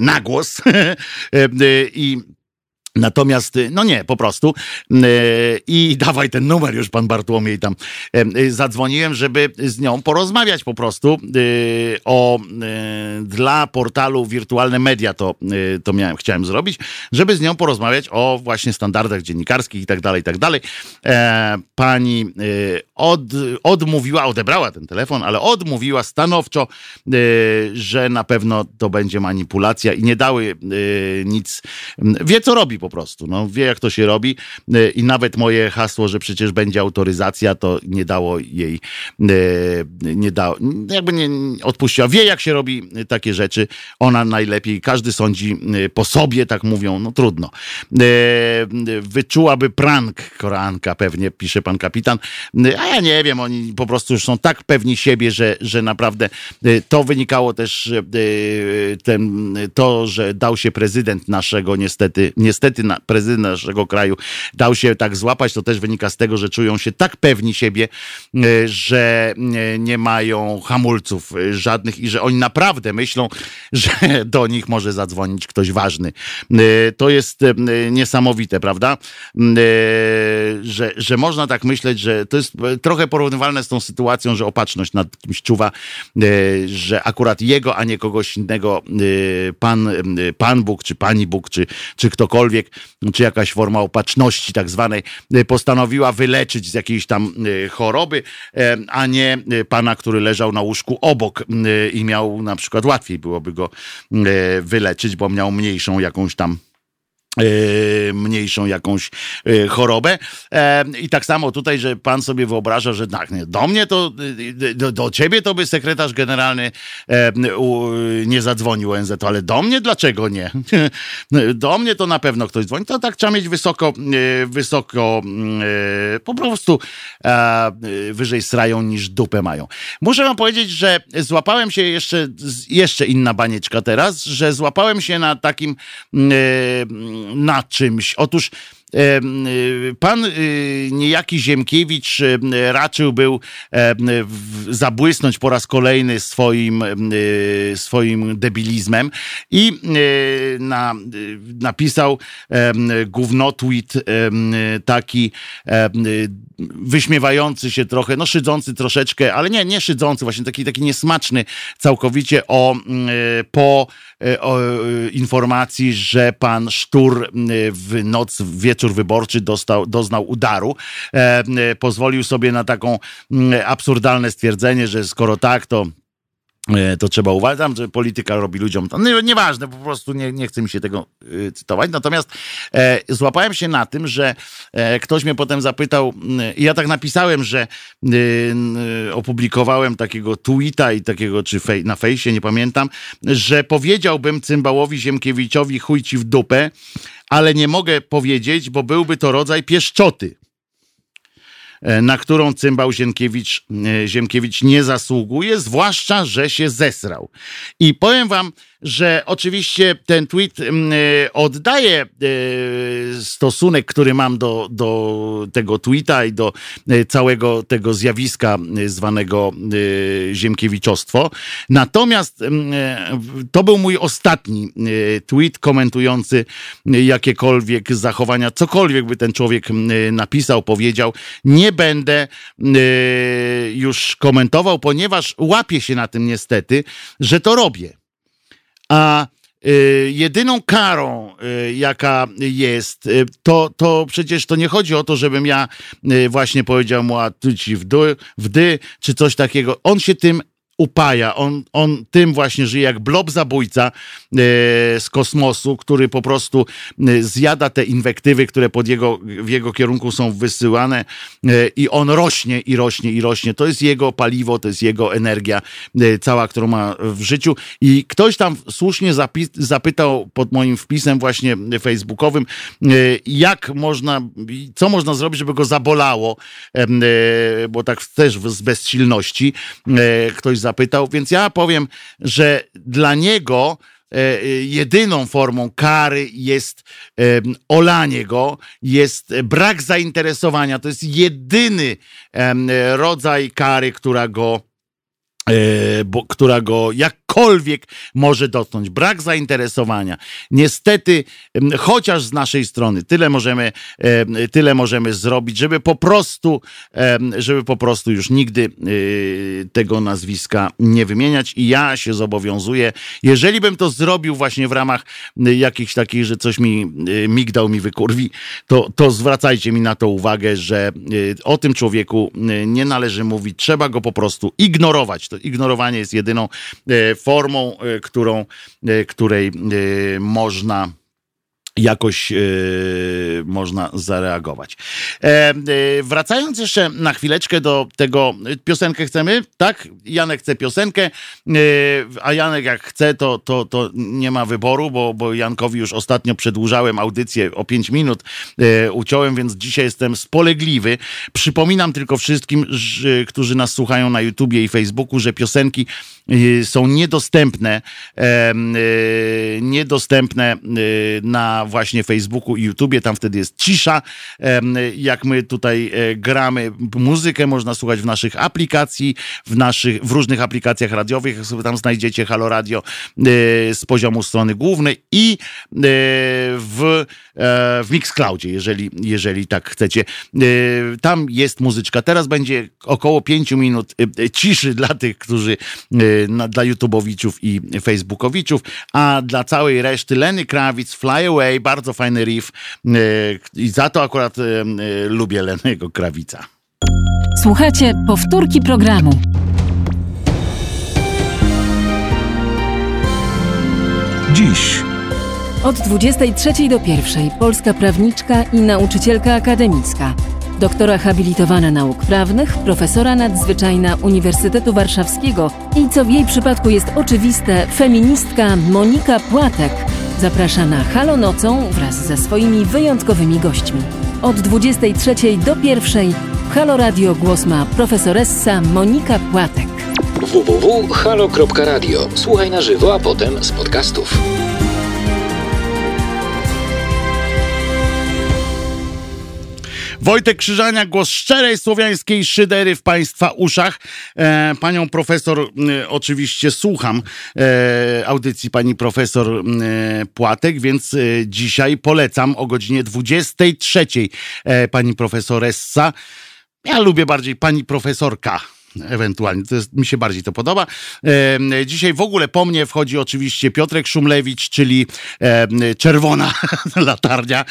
na głos. E, e, I Natomiast, no nie, po prostu. Yy, I dawaj ten numer już, pan Bartłomiej tam. Yy, zadzwoniłem, żeby z nią porozmawiać po prostu yy, o dla portalu Wirtualne Media to, to miałem, chciałem zrobić, żeby z nią porozmawiać o właśnie standardach dziennikarskich i tak dalej, i tak dalej. E, Pani od, odmówiła, odebrała ten telefon, ale odmówiła stanowczo, że na pewno to będzie manipulacja i nie dały nic. Wie, co robi po prostu. No, wie, jak to się robi y, i nawet moje hasło, że przecież będzie autoryzacja, to nie dało jej, y, nie dało, jakby nie odpuściła. Wie, jak się robi takie rzeczy. Ona najlepiej, każdy sądzi po sobie, tak mówią, no trudno. Wyczułaby prank Koranka, pewnie pisze pan kapitan, a ja nie wiem, oni po prostu już są tak pewni siebie, że, że naprawdę to wynikało też ten, to, że dał się prezydent naszego niestety, niestety niestety na, prezydent naszego kraju dał się tak złapać, to też wynika z tego, że czują się tak pewni siebie, e, że nie, nie mają hamulców e, żadnych i że oni naprawdę myślą, że do nich może zadzwonić ktoś ważny. E, To jest e, niesamowite, prawda? E, Że, że można tak myśleć, że to jest e, trochę porównywalne z tą sytuacją, że opatrzność nad kimś czuwa, e, że akurat jego, a nie kogoś innego e, Pan, e, Pan Bóg, czy Pani Bóg, czy, czy ktokolwiek, czy jakaś forma opatrzności tak zwanej e, postanowiła wyleczyć z jakiejś tam e, choroby, e, a nie Pana, który leżał na łóżku obok i miał na przykład łatwiej byłoby go wyleczyć, bo miał mniejszą jakąś tam mniejszą jakąś e, chorobę. E, I tak samo tutaj, że pan sobie wyobraża, że tak, nie, do mnie to, e, do, do ciebie to by sekretarz generalny e, nie zadzwonił ONZ, ale do mnie dlaczego nie? Do mnie to na pewno ktoś dzwoni. To tak trzeba mieć wysoko, e, wysoko e, po prostu e, wyżej srają niż dupę mają. Muszę wam powiedzieć, że złapałem się jeszcze, jeszcze inna banieczka teraz, że złapałem się na takim e, na czymś. Otóż pan e, niejaki Ziemkiewicz e, raczył był zabłysnąć po raz kolejny swoim, swoim debilizmem i na, napisał gównotweet taki wyśmiewający się trochę, no szydzący troszeczkę, ale nie, nie szydzący, właśnie taki, taki niesmaczny całkowicie o, mm, po o, informacji, że pan Sztur w noc, w wyborczy dostał, doznał udaru. E, m, Pozwolił sobie na taką mm, absurdalne stwierdzenie, że skoro tak, to E, to trzeba uważać, że polityka robi ludziom to. No, nieważne, po prostu nie, nie chcę mi się tego y, cytować. Natomiast e, złapałem się na tym, że e, ktoś mnie potem zapytał, y, ja tak napisałem, że y, y, opublikowałem takiego tweeta i takiego, czy fej, na fejsie, nie pamiętam, że powiedziałbym Cymbałowi Ziemkiewiczowi chuj ci w dupę, ale nie mogę powiedzieć, bo byłby to rodzaj pieszczoty e, na którą cymbał Ziemkiewicz, e, Ziemkiewicz nie zasługuje, zwłaszcza, że się zesrał. I powiem wam, że oczywiście ten tweet mm, e, oddaje e, stosunek, który mam do, do tego tweeta i do e, całego tego zjawiska zwanego ziemkiewiczostwo. Natomiast mm, to był mój ostatni tweet komentujący jakiekolwiek zachowania, cokolwiek by ten człowiek m, napisał, powiedział. Nie będę już komentował, ponieważ łapię się na tym niestety, że to robię. A y, jedyną karą, y, jaka jest, y, to, to przecież to nie chodzi o to, żebym ja właśnie powiedział mu, a ci w, dy, w dy, czy coś takiego. On się tym upaja. On, on tym właśnie żyje jak blob zabójca e, z kosmosu, który po prostu e, zjada te inwektywy, które pod jego, w jego kierunku są wysyłane e, i on rośnie i rośnie i rośnie. To jest jego paliwo, to jest jego energia cała, którą ma w życiu. I ktoś tam słusznie zapytał pod moim wpisem właśnie facebookowym, jak można, co można zrobić, żeby go zabolało, bo tak też z bezsilności ktoś zapytał, więc ja powiem, że dla niego e, jedyną formą kary jest olanie go, jest brak zainteresowania. To jest jedyny rodzaj kary, która go bo, która go jakkolwiek może dotknąć. Brak zainteresowania. Niestety, chociaż z naszej strony tyle możemy, em, tyle możemy zrobić, żeby po prostu, żeby po prostu już nigdy e, tego nazwiska nie wymieniać i ja się zobowiązuję, jeżeli bym to zrobił właśnie w ramach e, jakichś takich, że coś mi e, migdał mi wykurwi, to, to zwracajcie mi na to uwagę, że e, o tym człowieku e, nie należy mówić, trzeba go po prostu ignorować. Ignorowanie jest jedyną e, formą, e, którą, e, której można jakoś e, można zareagować. E, e, wracając jeszcze na chwileczkę do tego, e, piosenkę chcemy, tak? Janek chce piosenkę, a Janek jak chce, to, to, to nie ma wyboru, bo, bo Jankowi już ostatnio przedłużałem audycję o 5 minut, uciąłem, więc dzisiaj jestem spolegliwy. Przypominam tylko wszystkim, że, którzy nas słuchają na YouTubie i Facebooku, że piosenki są niedostępne, niedostępne na na właśnie Facebooku i YouTubie, tam wtedy jest cisza. Jak my tutaj e, gramy muzykę, można słuchać w naszych aplikacji, w, naszych, w różnych aplikacjach radiowych, tam znajdziecie Halo Radio z poziomu strony głównej i w, w Mixcloudzie, jeżeli, jeżeli tak chcecie. Tam jest muzyczka. Teraz będzie około 5 minut ciszy dla tych, którzy dla YouTubeowiczów i Facebookowiczów, a dla całej reszty Lenny Kravitz, Fly Away, bardzo fajny riff. E, i za to akurat e, e, lubię Lennego Krawica. Słuchajcie powtórki programu. Dziś. Od 23 do 1 polska prawniczka i nauczycielka akademicka. Doktora habilitowana nauk prawnych, profesora nadzwyczajna Uniwersytetu Warszawskiego i co w jej przypadku jest oczywiste, feministka Monika Płatek zaprasza na Halo Nocą wraz ze swoimi wyjątkowymi gośćmi. Od 23 do 1 Halo Radio głos ma profesoressa Monika Płatek. www.halo.radio. Słuchaj na żywo, a potem z podcastów. Wojtek Krzyżania, głos szczerej słowiańskiej szydery w Państwa uszach. E, panią profesor e, oczywiście słucham e, audycji pani profesor Płatek, więc e, dzisiaj polecam o godzinie 23 e, pani profesoressa. Ja lubię bardziej pani profesorka ewentualnie. To jest, mi się bardziej to podoba. Dzisiaj w ogóle po mnie wchodzi oczywiście Piotrek Szumlewicz, czyli czerwona latarnia.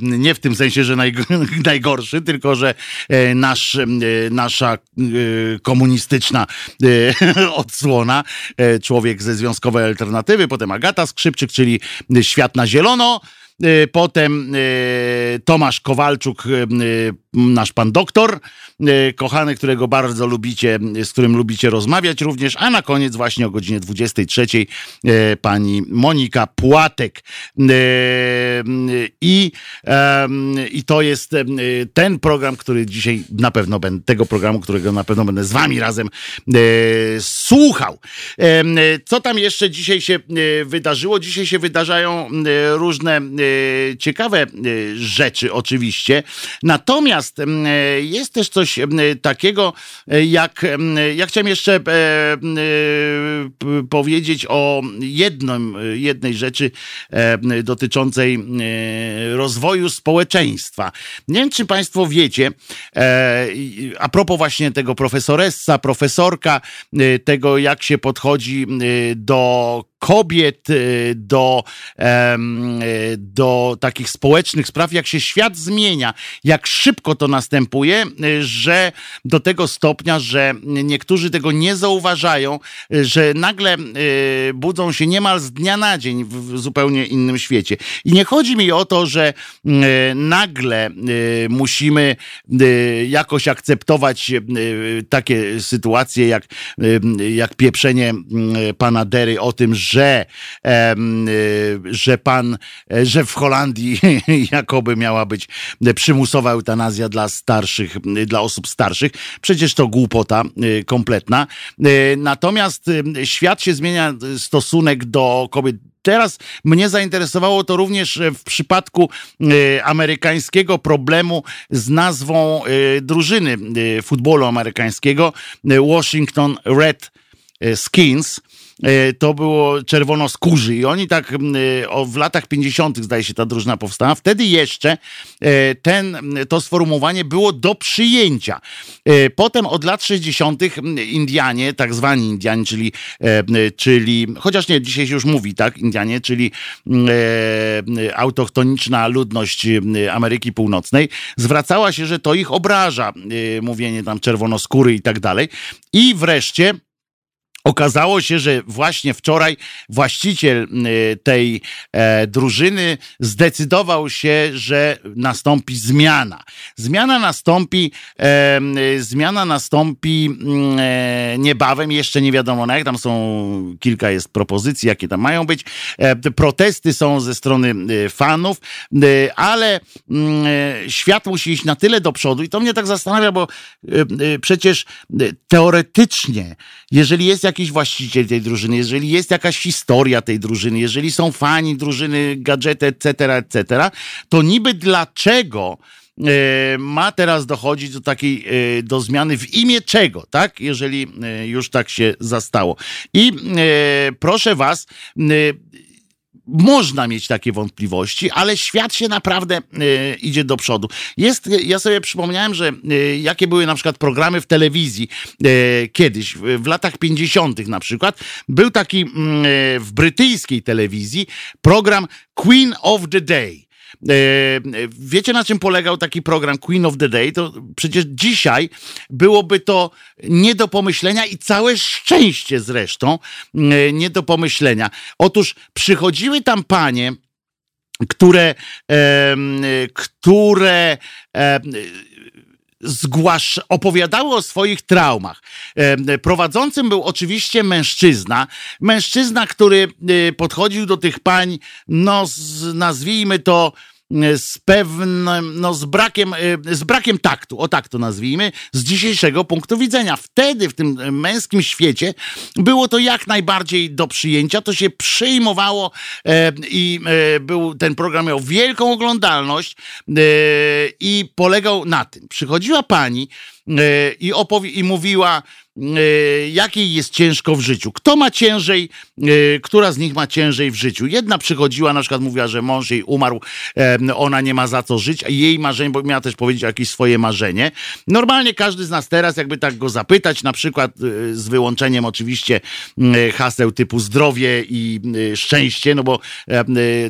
Nie w tym sensie, że naj, najgorszy, tylko że e, nasz, e, nasza e, komunistyczna odsłona, człowiek ze Związkowej Alternatywy, potem Agata Skrzypczyk, czyli Świat na Zielono. Potem Tomasz Kowalczuk, nasz pan doktor, E, kochany, którego bardzo lubicie, z którym lubicie rozmawiać również, a na koniec właśnie o godzinie 23 e, pani Monika Płatek. E, I, I to jest ten program, który dzisiaj na pewno będę, tego programu, którego na pewno będę z wami razem słuchał. Co tam jeszcze dzisiaj się wydarzyło? Dzisiaj się wydarzają różne ciekawe rzeczy oczywiście. Natomiast jest też coś coś takiego, e, jak ja chciałem jeszcze e, e, powiedzieć o jednym, jednej rzeczy dotyczącej rozwoju społeczeństwa. Nie wiem, czy Państwo wiecie, a propos właśnie tego profesoressa, profesorka, tego jak się podchodzi do kobiet, y, do, do takich społecznych spraw, jak się świat zmienia, jak szybko to następuje, y, że do tego stopnia, że niektórzy tego nie zauważają, y, że nagle budzą się niemal z dnia na dzień w zupełnie innym świecie. I nie chodzi mi o to, że nagle musimy jakoś akceptować takie sytuacje, jak, jak pieprzenie pana Dery o tym, że że, y, że pan, e, że w Holandii jakoby miała być przymusowa eutanazja dla starszych, dla osób starszych. Przecież to głupota y, kompletna. Y, natomiast świat się zmienia, stosunek do kobiet Teraz mnie zainteresowało to również w przypadku amerykańskiego problemu z nazwą drużyny futbolu amerykańskiego Washington Red Skins. E, to było czerwono skórzy i oni tak w latach 50. zdaje się ta drużyna powstała. Wtedy jeszcze e, ten, to sformułowanie było do przyjęcia. E, potem od lat 60. Indianie, tak zwani Indianie, czyli, czyli chociaż nie, dzisiaj się już mówi, tak, Indianie, czyli autochtoniczna ludność Ameryki Północnej, zwracała się, że to ich obraża, mówienie tam czerwonoskóry i tak dalej. I wreszcie Okazało się, że właśnie wczoraj właściciel y, tej e, drużyny zdecydował się, że nastąpi zmiana. Zmiana nastąpi, e, zmiana nastąpi mm, e, niebawem, jeszcze nie wiadomo na jak, tam są kilka jest propozycji, jakie tam mają być. Protesty są ze strony y, fanów, y, ale mm, świat musi iść na tyle do przodu i to mnie tak zastanawia, bo przecież teoretycznie, jeżeli jest jak jakiś właściciel tej drużyny, jeżeli jest jakaś historia tej drużyny, jeżeli są fani drużyny, gadżety, etc., etc., to niby dlaczego e, ma teraz dochodzić do takiej, e, do zmiany w imię czego, tak? Jeżeli e, już tak się zastało. I proszę was, można mieć takie wątpliwości, ale świat się naprawdę e, idzie do przodu. Jest, ja sobie przypomniałem, że e, jakie były na przykład programy w telewizji e, kiedyś, w, latach 50. na przykład, był taki mm, e, w brytyjskiej telewizji program Queen of the Day. E, Wiecie, na czym polegał taki program Queen of the Day? To przecież dzisiaj byłoby to nie do pomyślenia i całe szczęście zresztą e, nie do pomyślenia. Otóż przychodziły tam panie, które, em, które zgłasz, opowiadały o swoich traumach. Prowadzącym był oczywiście mężczyzna. Mężczyzna, który podchodził do tych pań, no z, nazwijmy to z pewnym, no z brakiem, y, z brakiem taktu, o tak to nazwijmy, z dzisiejszego punktu widzenia. Wtedy w tym męskim świecie było to jak najbardziej do przyjęcia, to się przyjmowało i był, ten program miał wielką oglądalność i polegał na tym. Przychodziła pani i, opowie- i mówiła, jakiej jest ciężko w życiu. Kto ma ciężej, e, która z nich ma ciężej w życiu. Jedna przychodziła, na przykład mówiła, że mąż jej umarł, e, ona nie ma za co żyć, a jej marzenie, bo miała też powiedzieć jakieś swoje marzenie. Normalnie każdy z nas teraz, jakby tak go zapytać, na przykład e, z wyłączeniem oczywiście e, haseł typu zdrowie i e, szczęście, no bo e, e,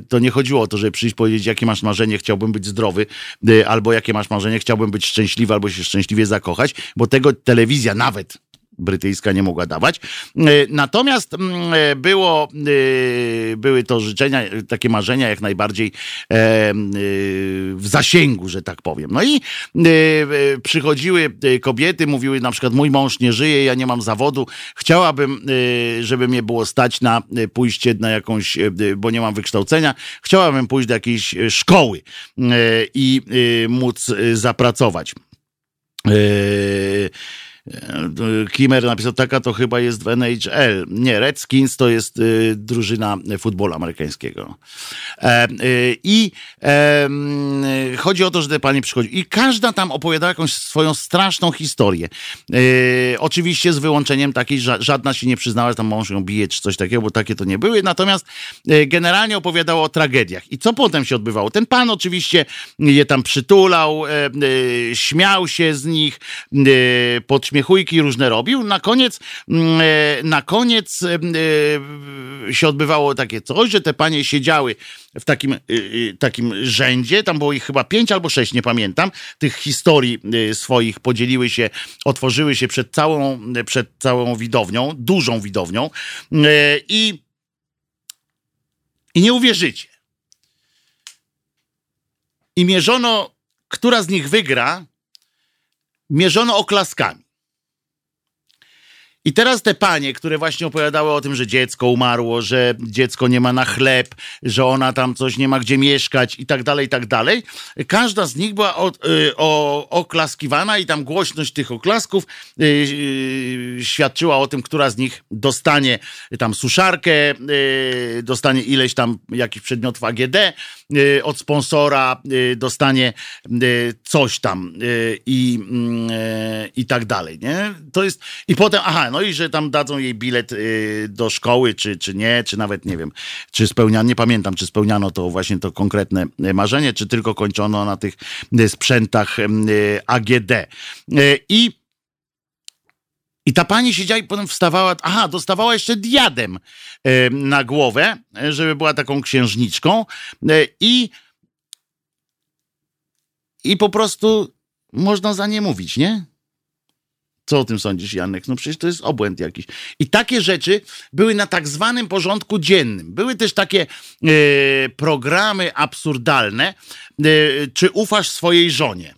to nie chodziło o to, żeby przyjść powiedzieć, jakie masz marzenie, chciałbym być zdrowy, e, albo jakie masz marzenie, chciałbym być szczęśliwy, albo się szczęśliwie zakochać, bo tego telewizja nawet brytyjska nie mogła dawać. E, Natomiast mm, e, było, e, były to życzenia, takie marzenia jak najbardziej w zasięgu, że tak powiem. No i przychodziły kobiety, mówiły na przykład mój mąż nie żyje, ja nie mam zawodu, chciałabym, żeby mnie było stać na pójście na jakąś, bo nie mam wykształcenia, chciałabym pójść do jakiejś szkoły i móc zapracować. Yy, Kimmer napisał, taka to chyba jest w NHL. Nie, Redskins to jest y, drużyna futbolu amerykańskiego. E, y, I chodzi o to, że te panie przychodzi i każda tam opowiadała jakąś swoją straszną historię. E, oczywiście z wyłączeniem takiej, ża- żadna się nie przyznała, że tam mąż ją bije czy coś takiego, bo takie to nie były. Natomiast e, generalnie opowiadała o tragediach. I co potem się odbywało? Ten pan oczywiście je tam przytulał, śmiał się z nich, e, podśmiechujki różne robił. Na koniec, mm, e, na koniec e, e, się odbywało takie coś, że te panie siedziały w takim, takim rzędzie, tam było ich chyba pięć albo sześć, nie pamiętam, tych historii swoich podzieliły się, otworzyły się przed całą, przed całą widownią, dużą widownią i i nie uwierzycie. I mierzono, która z nich wygra, mierzono oklaskami. I teraz te panie, które właśnie opowiadały o tym, że dziecko umarło, że dziecko nie ma na chleb, że ona tam coś nie ma gdzie mieszkać i tak dalej, i tak dalej. Każda z nich była o, y, o, oklaskiwana i tam głośność tych oklasków y, y, świadczyła o tym, która z nich dostanie tam suszarkę, dostanie ileś tam jakichś przedmiotów AGD od sponsora, dostanie coś tam i, mm, i tak dalej, nie? To jest, i potem, aha, no i że tam dadzą jej bilet y, do szkoły, czy, czy nie, czy nawet nie wiem, czy spełniano, nie pamiętam, czy spełniano to właśnie to konkretne y, marzenie, czy tylko kończono na tych y, sprzętach y, AGD. Y, I i ta pani siedziała i potem wstawała, aha, dostawała jeszcze diadem e, na głowę, żeby była taką księżniczką i i po prostu można za nie mówić, nie? Co o tym sądzisz, Janek? No przecież to jest obłęd jakiś. I takie rzeczy były na tak zwanym porządku dziennym. Były też takie e, programy absurdalne, e, czy ufasz swojej żonie?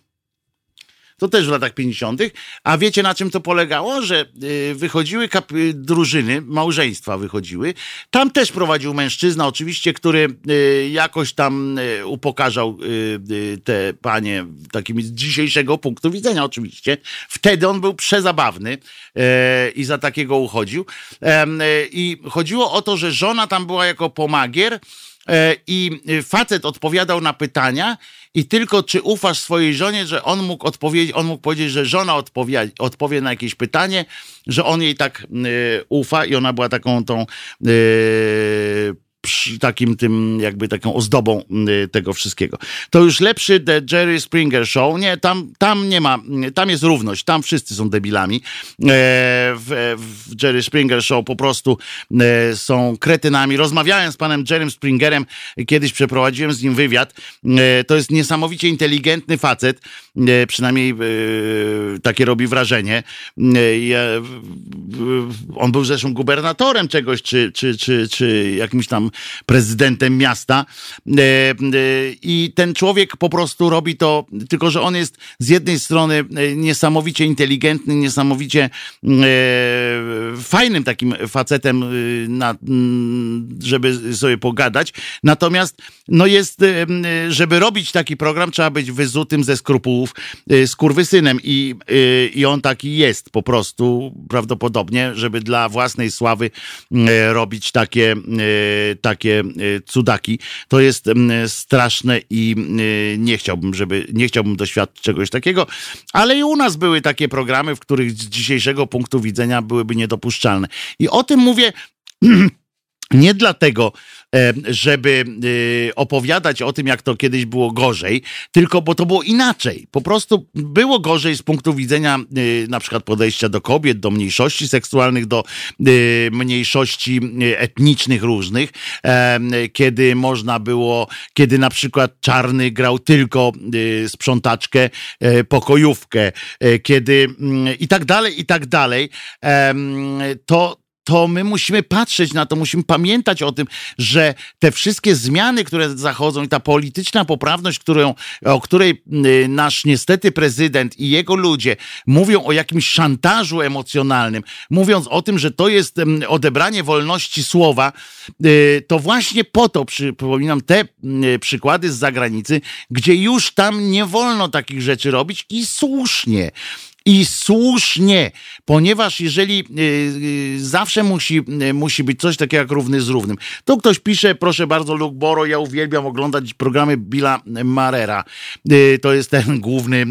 To też w latach 50., a wiecie na czym to polegało? Że y, wychodziły y, drużyny, małżeństwa wychodziły. Tam też prowadził mężczyzna, oczywiście, który y, jakoś tam upokarzał te panie takimi z dzisiejszego punktu widzenia, oczywiście. Wtedy on był przezabawny i za takiego uchodził. I chodziło o to, że żona tam była jako pomagier. E, I y, facet odpowiadał na pytania i tylko czy ufasz swojej żonie, że on mógł odpowiedzieć, on mógł powiedzieć, że żona odpowie, odpowie na jakieś pytanie, że on jej tak y, ufa i ona była taką tą y, takim tym, jakby taką ozdobą y, tego wszystkiego. To już lepszy The Jerry Springer Show. Nie, tam, tam nie ma, tam jest równość, tam wszyscy są debilami. E, w, w Jerry Springer Show po prostu e, są kretynami. Rozmawiałem z panem Jerrym Springerem, kiedyś przeprowadziłem z nim wywiad. E, to jest niesamowicie inteligentny facet, przynajmniej takie robi wrażenie. On był zresztą gubernatorem czegoś, czy, czy, czy, czy jakimś tam prezydentem miasta. E, e, I ten człowiek po prostu robi to, tylko że on jest z jednej strony e, niesamowicie inteligentny, niesamowicie fajnym takim facetem, na, żeby sobie pogadać. Natomiast no jest, żeby robić taki program, trzeba być wyzutym ze skrupułów skurwysynem i, i on taki jest po prostu prawdopodobnie, żeby dla własnej sławy robić takie, takie e, cudaki. To jest m, straszne i e, nie chciałbym, żeby, nie chciałbym doświadczyć czegoś takiego, ale i u nas były takie programy, w których z dzisiejszego punktu widzenia byłyby niedopuszczalne. I o tym mówię nie dlatego, żeby e, opowiadać o tym, jak to kiedyś było gorzej, tylko bo to było inaczej. Po prostu było gorzej z punktu widzenia e, na przykład podejścia do kobiet, do mniejszości seksualnych, do e, mniejszości etnicznych różnych, kiedy można było, kiedy na przykład czarny grał tylko sprzątaczkę, e, pokojówkę, e, kiedy mm, i tak dalej, i tak dalej, to to my musimy patrzeć na to, musimy pamiętać o tym, że te wszystkie zmiany, które zachodzą i ta polityczna poprawność, którą, o której y, nasz niestety prezydent i jego ludzie mówią o jakimś szantażu emocjonalnym, mówiąc o tym, że to jest odebranie wolności słowa, y, to właśnie po to przypominam te y, przykłady z zagranicy, gdzie już tam nie wolno takich rzeczy robić i słusznie. I słusznie, ponieważ jeżeli y, y, zawsze musi, y, musi być coś takiego jak równy z równym. Tu ktoś pisze, proszę bardzo, Luke Boro, ja uwielbiam oglądać programy Billa Marera. To jest ten główny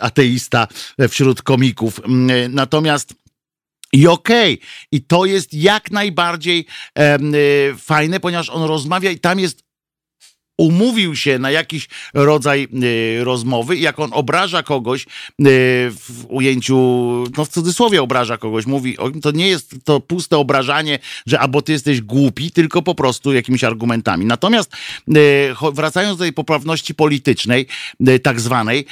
ateista wśród komików. Natomiast i okej, i to jest jak najbardziej em, y, fajne, ponieważ on rozmawia i tam jest umówił się na jakiś rodzaj y, rozmowy i jak on obraża kogoś y, w ujęciu, no w cudzysłowie obraża kogoś, mówi, to nie jest to puste obrażanie, że albo ty jesteś głupi, tylko po prostu jakimiś argumentami. Natomiast y, wracając do tej poprawności politycznej, tak zwanej,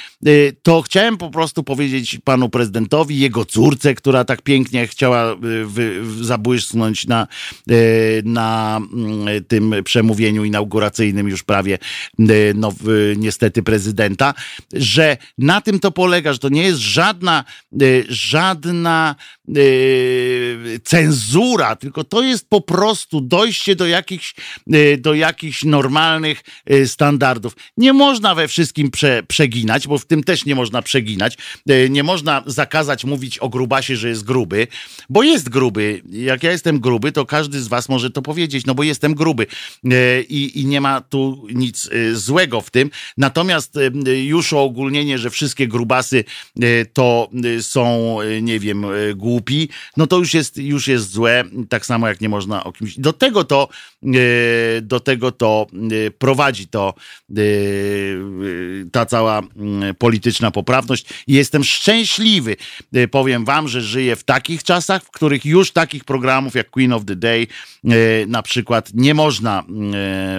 to chciałem po prostu powiedzieć panu prezydentowi, jego córce, która tak pięknie chciała zabłysnąć na, na mm, tym przemówieniu inauguracyjnym już prawie y, no, niestety prezydenta, że na tym to polega, że to nie jest żadna, y, żadna y, cenzura, tylko to jest po prostu dojście do jakichś, do jakichś normalnych standardów. Nie można we wszystkim prze, przeginać, bo w tym też nie można przeginać. Nie można zakazać mówić o grubasie, że jest gruby, bo jest gruby. Jak ja jestem gruby, to każdy z was może to powiedzieć, no bo jestem gruby i, i nie ma tu nic y, złego w tym. Natomiast y, już ogólnienie, że wszystkie grubasy y, to są, nie wiem, głupi, no to już jest, już jest złe, tak samo jak nie można o kimś. Do tego to, do tego to y, prowadzi to y, ta cała polityczna poprawność. Jestem szczęśliwy, powiem wam, że żyję w takich czasach, w których już takich programów jak Queen of the Day na przykład nie można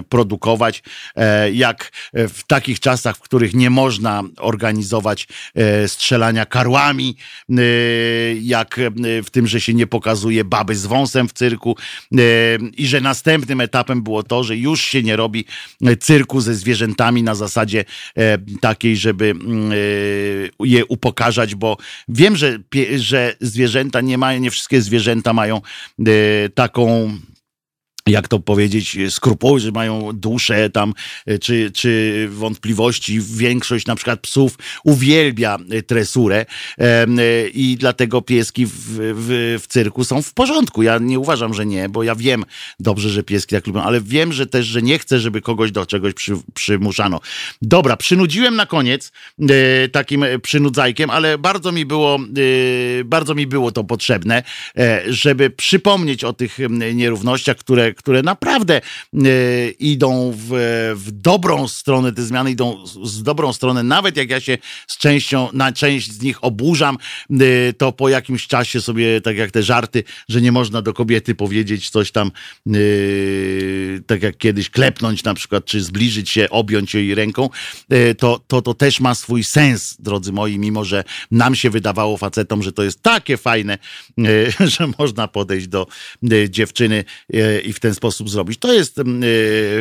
produkować, e, jak w takich czasach, w których nie można organizować e, strzelania karłami, e, jak e, w tym, że się nie pokazuje baby z wąsem w cyrku e, i że następnym etapem było to, że już się nie robi e, cyrku ze zwierzętami na zasadzie e, takiej, żeby mm, e, je upokarzać, bo wiem, że, że zwierzęta nie mają, nie wszystkie zwierzęta mają taką jak to powiedzieć, skrupuły, że mają duszę tam, czy, czy wątpliwości. Większość na przykład psów uwielbia tresurę i dlatego pieski w, w, w cyrku są w porządku. Ja nie uważam, że nie, bo ja wiem dobrze, że pieski tak lubią, ale wiem, że też, że nie chcę, żeby kogoś do czegoś przy, przymuszano. Dobra, przynudziłem na koniec e, takim przynudzajkiem, ale bardzo mi było, e, bardzo mi było to potrzebne, e, żeby przypomnieć o tych nierównościach, które, które naprawdę e, idą w, w dobrą stronę, te zmiany idą z, dobrą stronę, nawet jak ja się z częścią, na część z nich oburzam, e, to po jakimś czasie sobie, tak jak te żarty, że nie można do kobiety powiedzieć coś tam, e, tak jak kiedyś klepnąć na przykład, czy zbliżyć się, objąć jej ręką, to, to, to też ma swój sens, drodzy moi, mimo że nam się wydawało facetom, że to jest takie fajne, że można podejść do dziewczyny i w ten sposób zrobić. To jest e,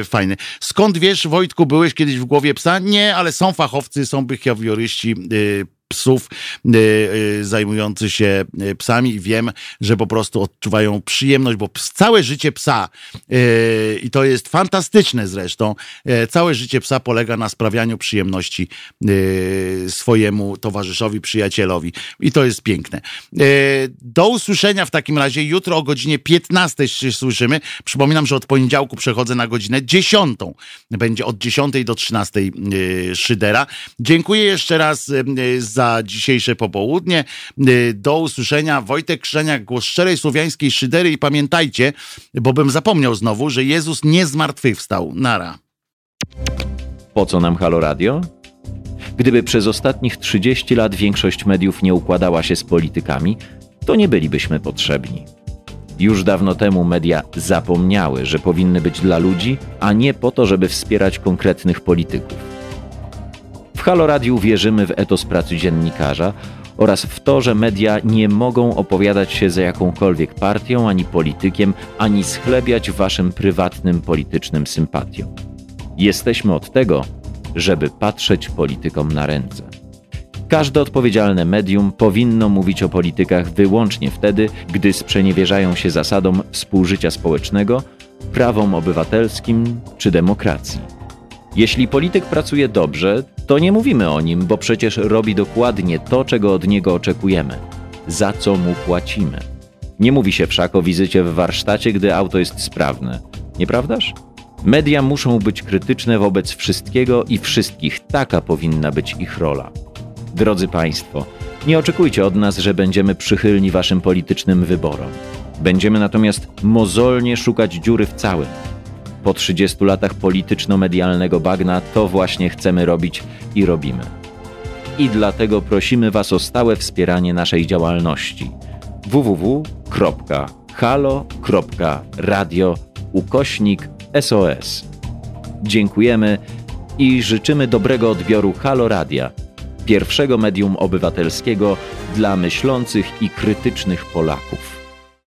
fajne. Skąd wiesz, Wojtku, byłeś kiedyś w głowie psa? Nie, ale są fachowcy, są behawioryści, e, psów y, y, zajmujący się y, psami i wiem, że po prostu odczuwają przyjemność, bo całe życie psa i to jest fantastyczne zresztą, całe życie psa polega na sprawianiu przyjemności swojemu towarzyszowi, przyjacielowi i to jest piękne. Do usłyszenia w takim razie jutro o godzinie 15 się słyszymy. Przypominam, że od poniedziałku przechodzę na godzinę 10. Będzie od 10 do 13 y, Szydera. Dziękuję jeszcze raz za dzisiejsze popołudnie. Y, Do usłyszenia. Wojtek Krzeniak, głos szczerej słowiańskiej szydery i pamiętajcie, bo bym zapomniał znowu, że Jezus nie zmartwychwstał. Nara. Po co nam Halo Radio? Gdyby przez ostatnich 30 lat większość mediów nie układała się z politykami, to nie bylibyśmy potrzebni. Już dawno temu media zapomniały, że powinny być dla ludzi, a nie po to, żeby wspierać konkretnych polityków. W Halo Radiu wierzymy w etos pracy dziennikarza oraz w to, że media nie mogą opowiadać się za jakąkolwiek partią ani politykiem, ani schlebiać waszym prywatnym politycznym sympatiom. Jesteśmy od tego, żeby patrzeć politykom na ręce. Każde odpowiedzialne medium powinno mówić o politykach wyłącznie wtedy, gdy sprzeniewierzają się zasadom współżycia społecznego, prawom obywatelskim czy demokracji. Jeśli polityk pracuje dobrze, to nie mówimy o nim, bo przecież robi dokładnie to, czego od niego oczekujemy, za co mu płacimy. Nie mówi się wszak o wizycie w warsztacie, gdy auto jest sprawne, nieprawdaż? Media muszą być krytyczne wobec wszystkiego i wszystkich, taka powinna być ich rola. Drodzy Państwo, nie oczekujcie od nas, że będziemy przychylni Waszym politycznym wyborom. Będziemy natomiast mozolnie szukać dziury w całym. Po 30 latach polityczno-medialnego bagna to właśnie chcemy robić i robimy. I dlatego prosimy Was o stałe wspieranie naszej działalności www.halo.radio ukośnik SOS. Dziękujemy i życzymy dobrego odbioru Halo Radia, pierwszego medium obywatelskiego dla myślących i krytycznych Polaków.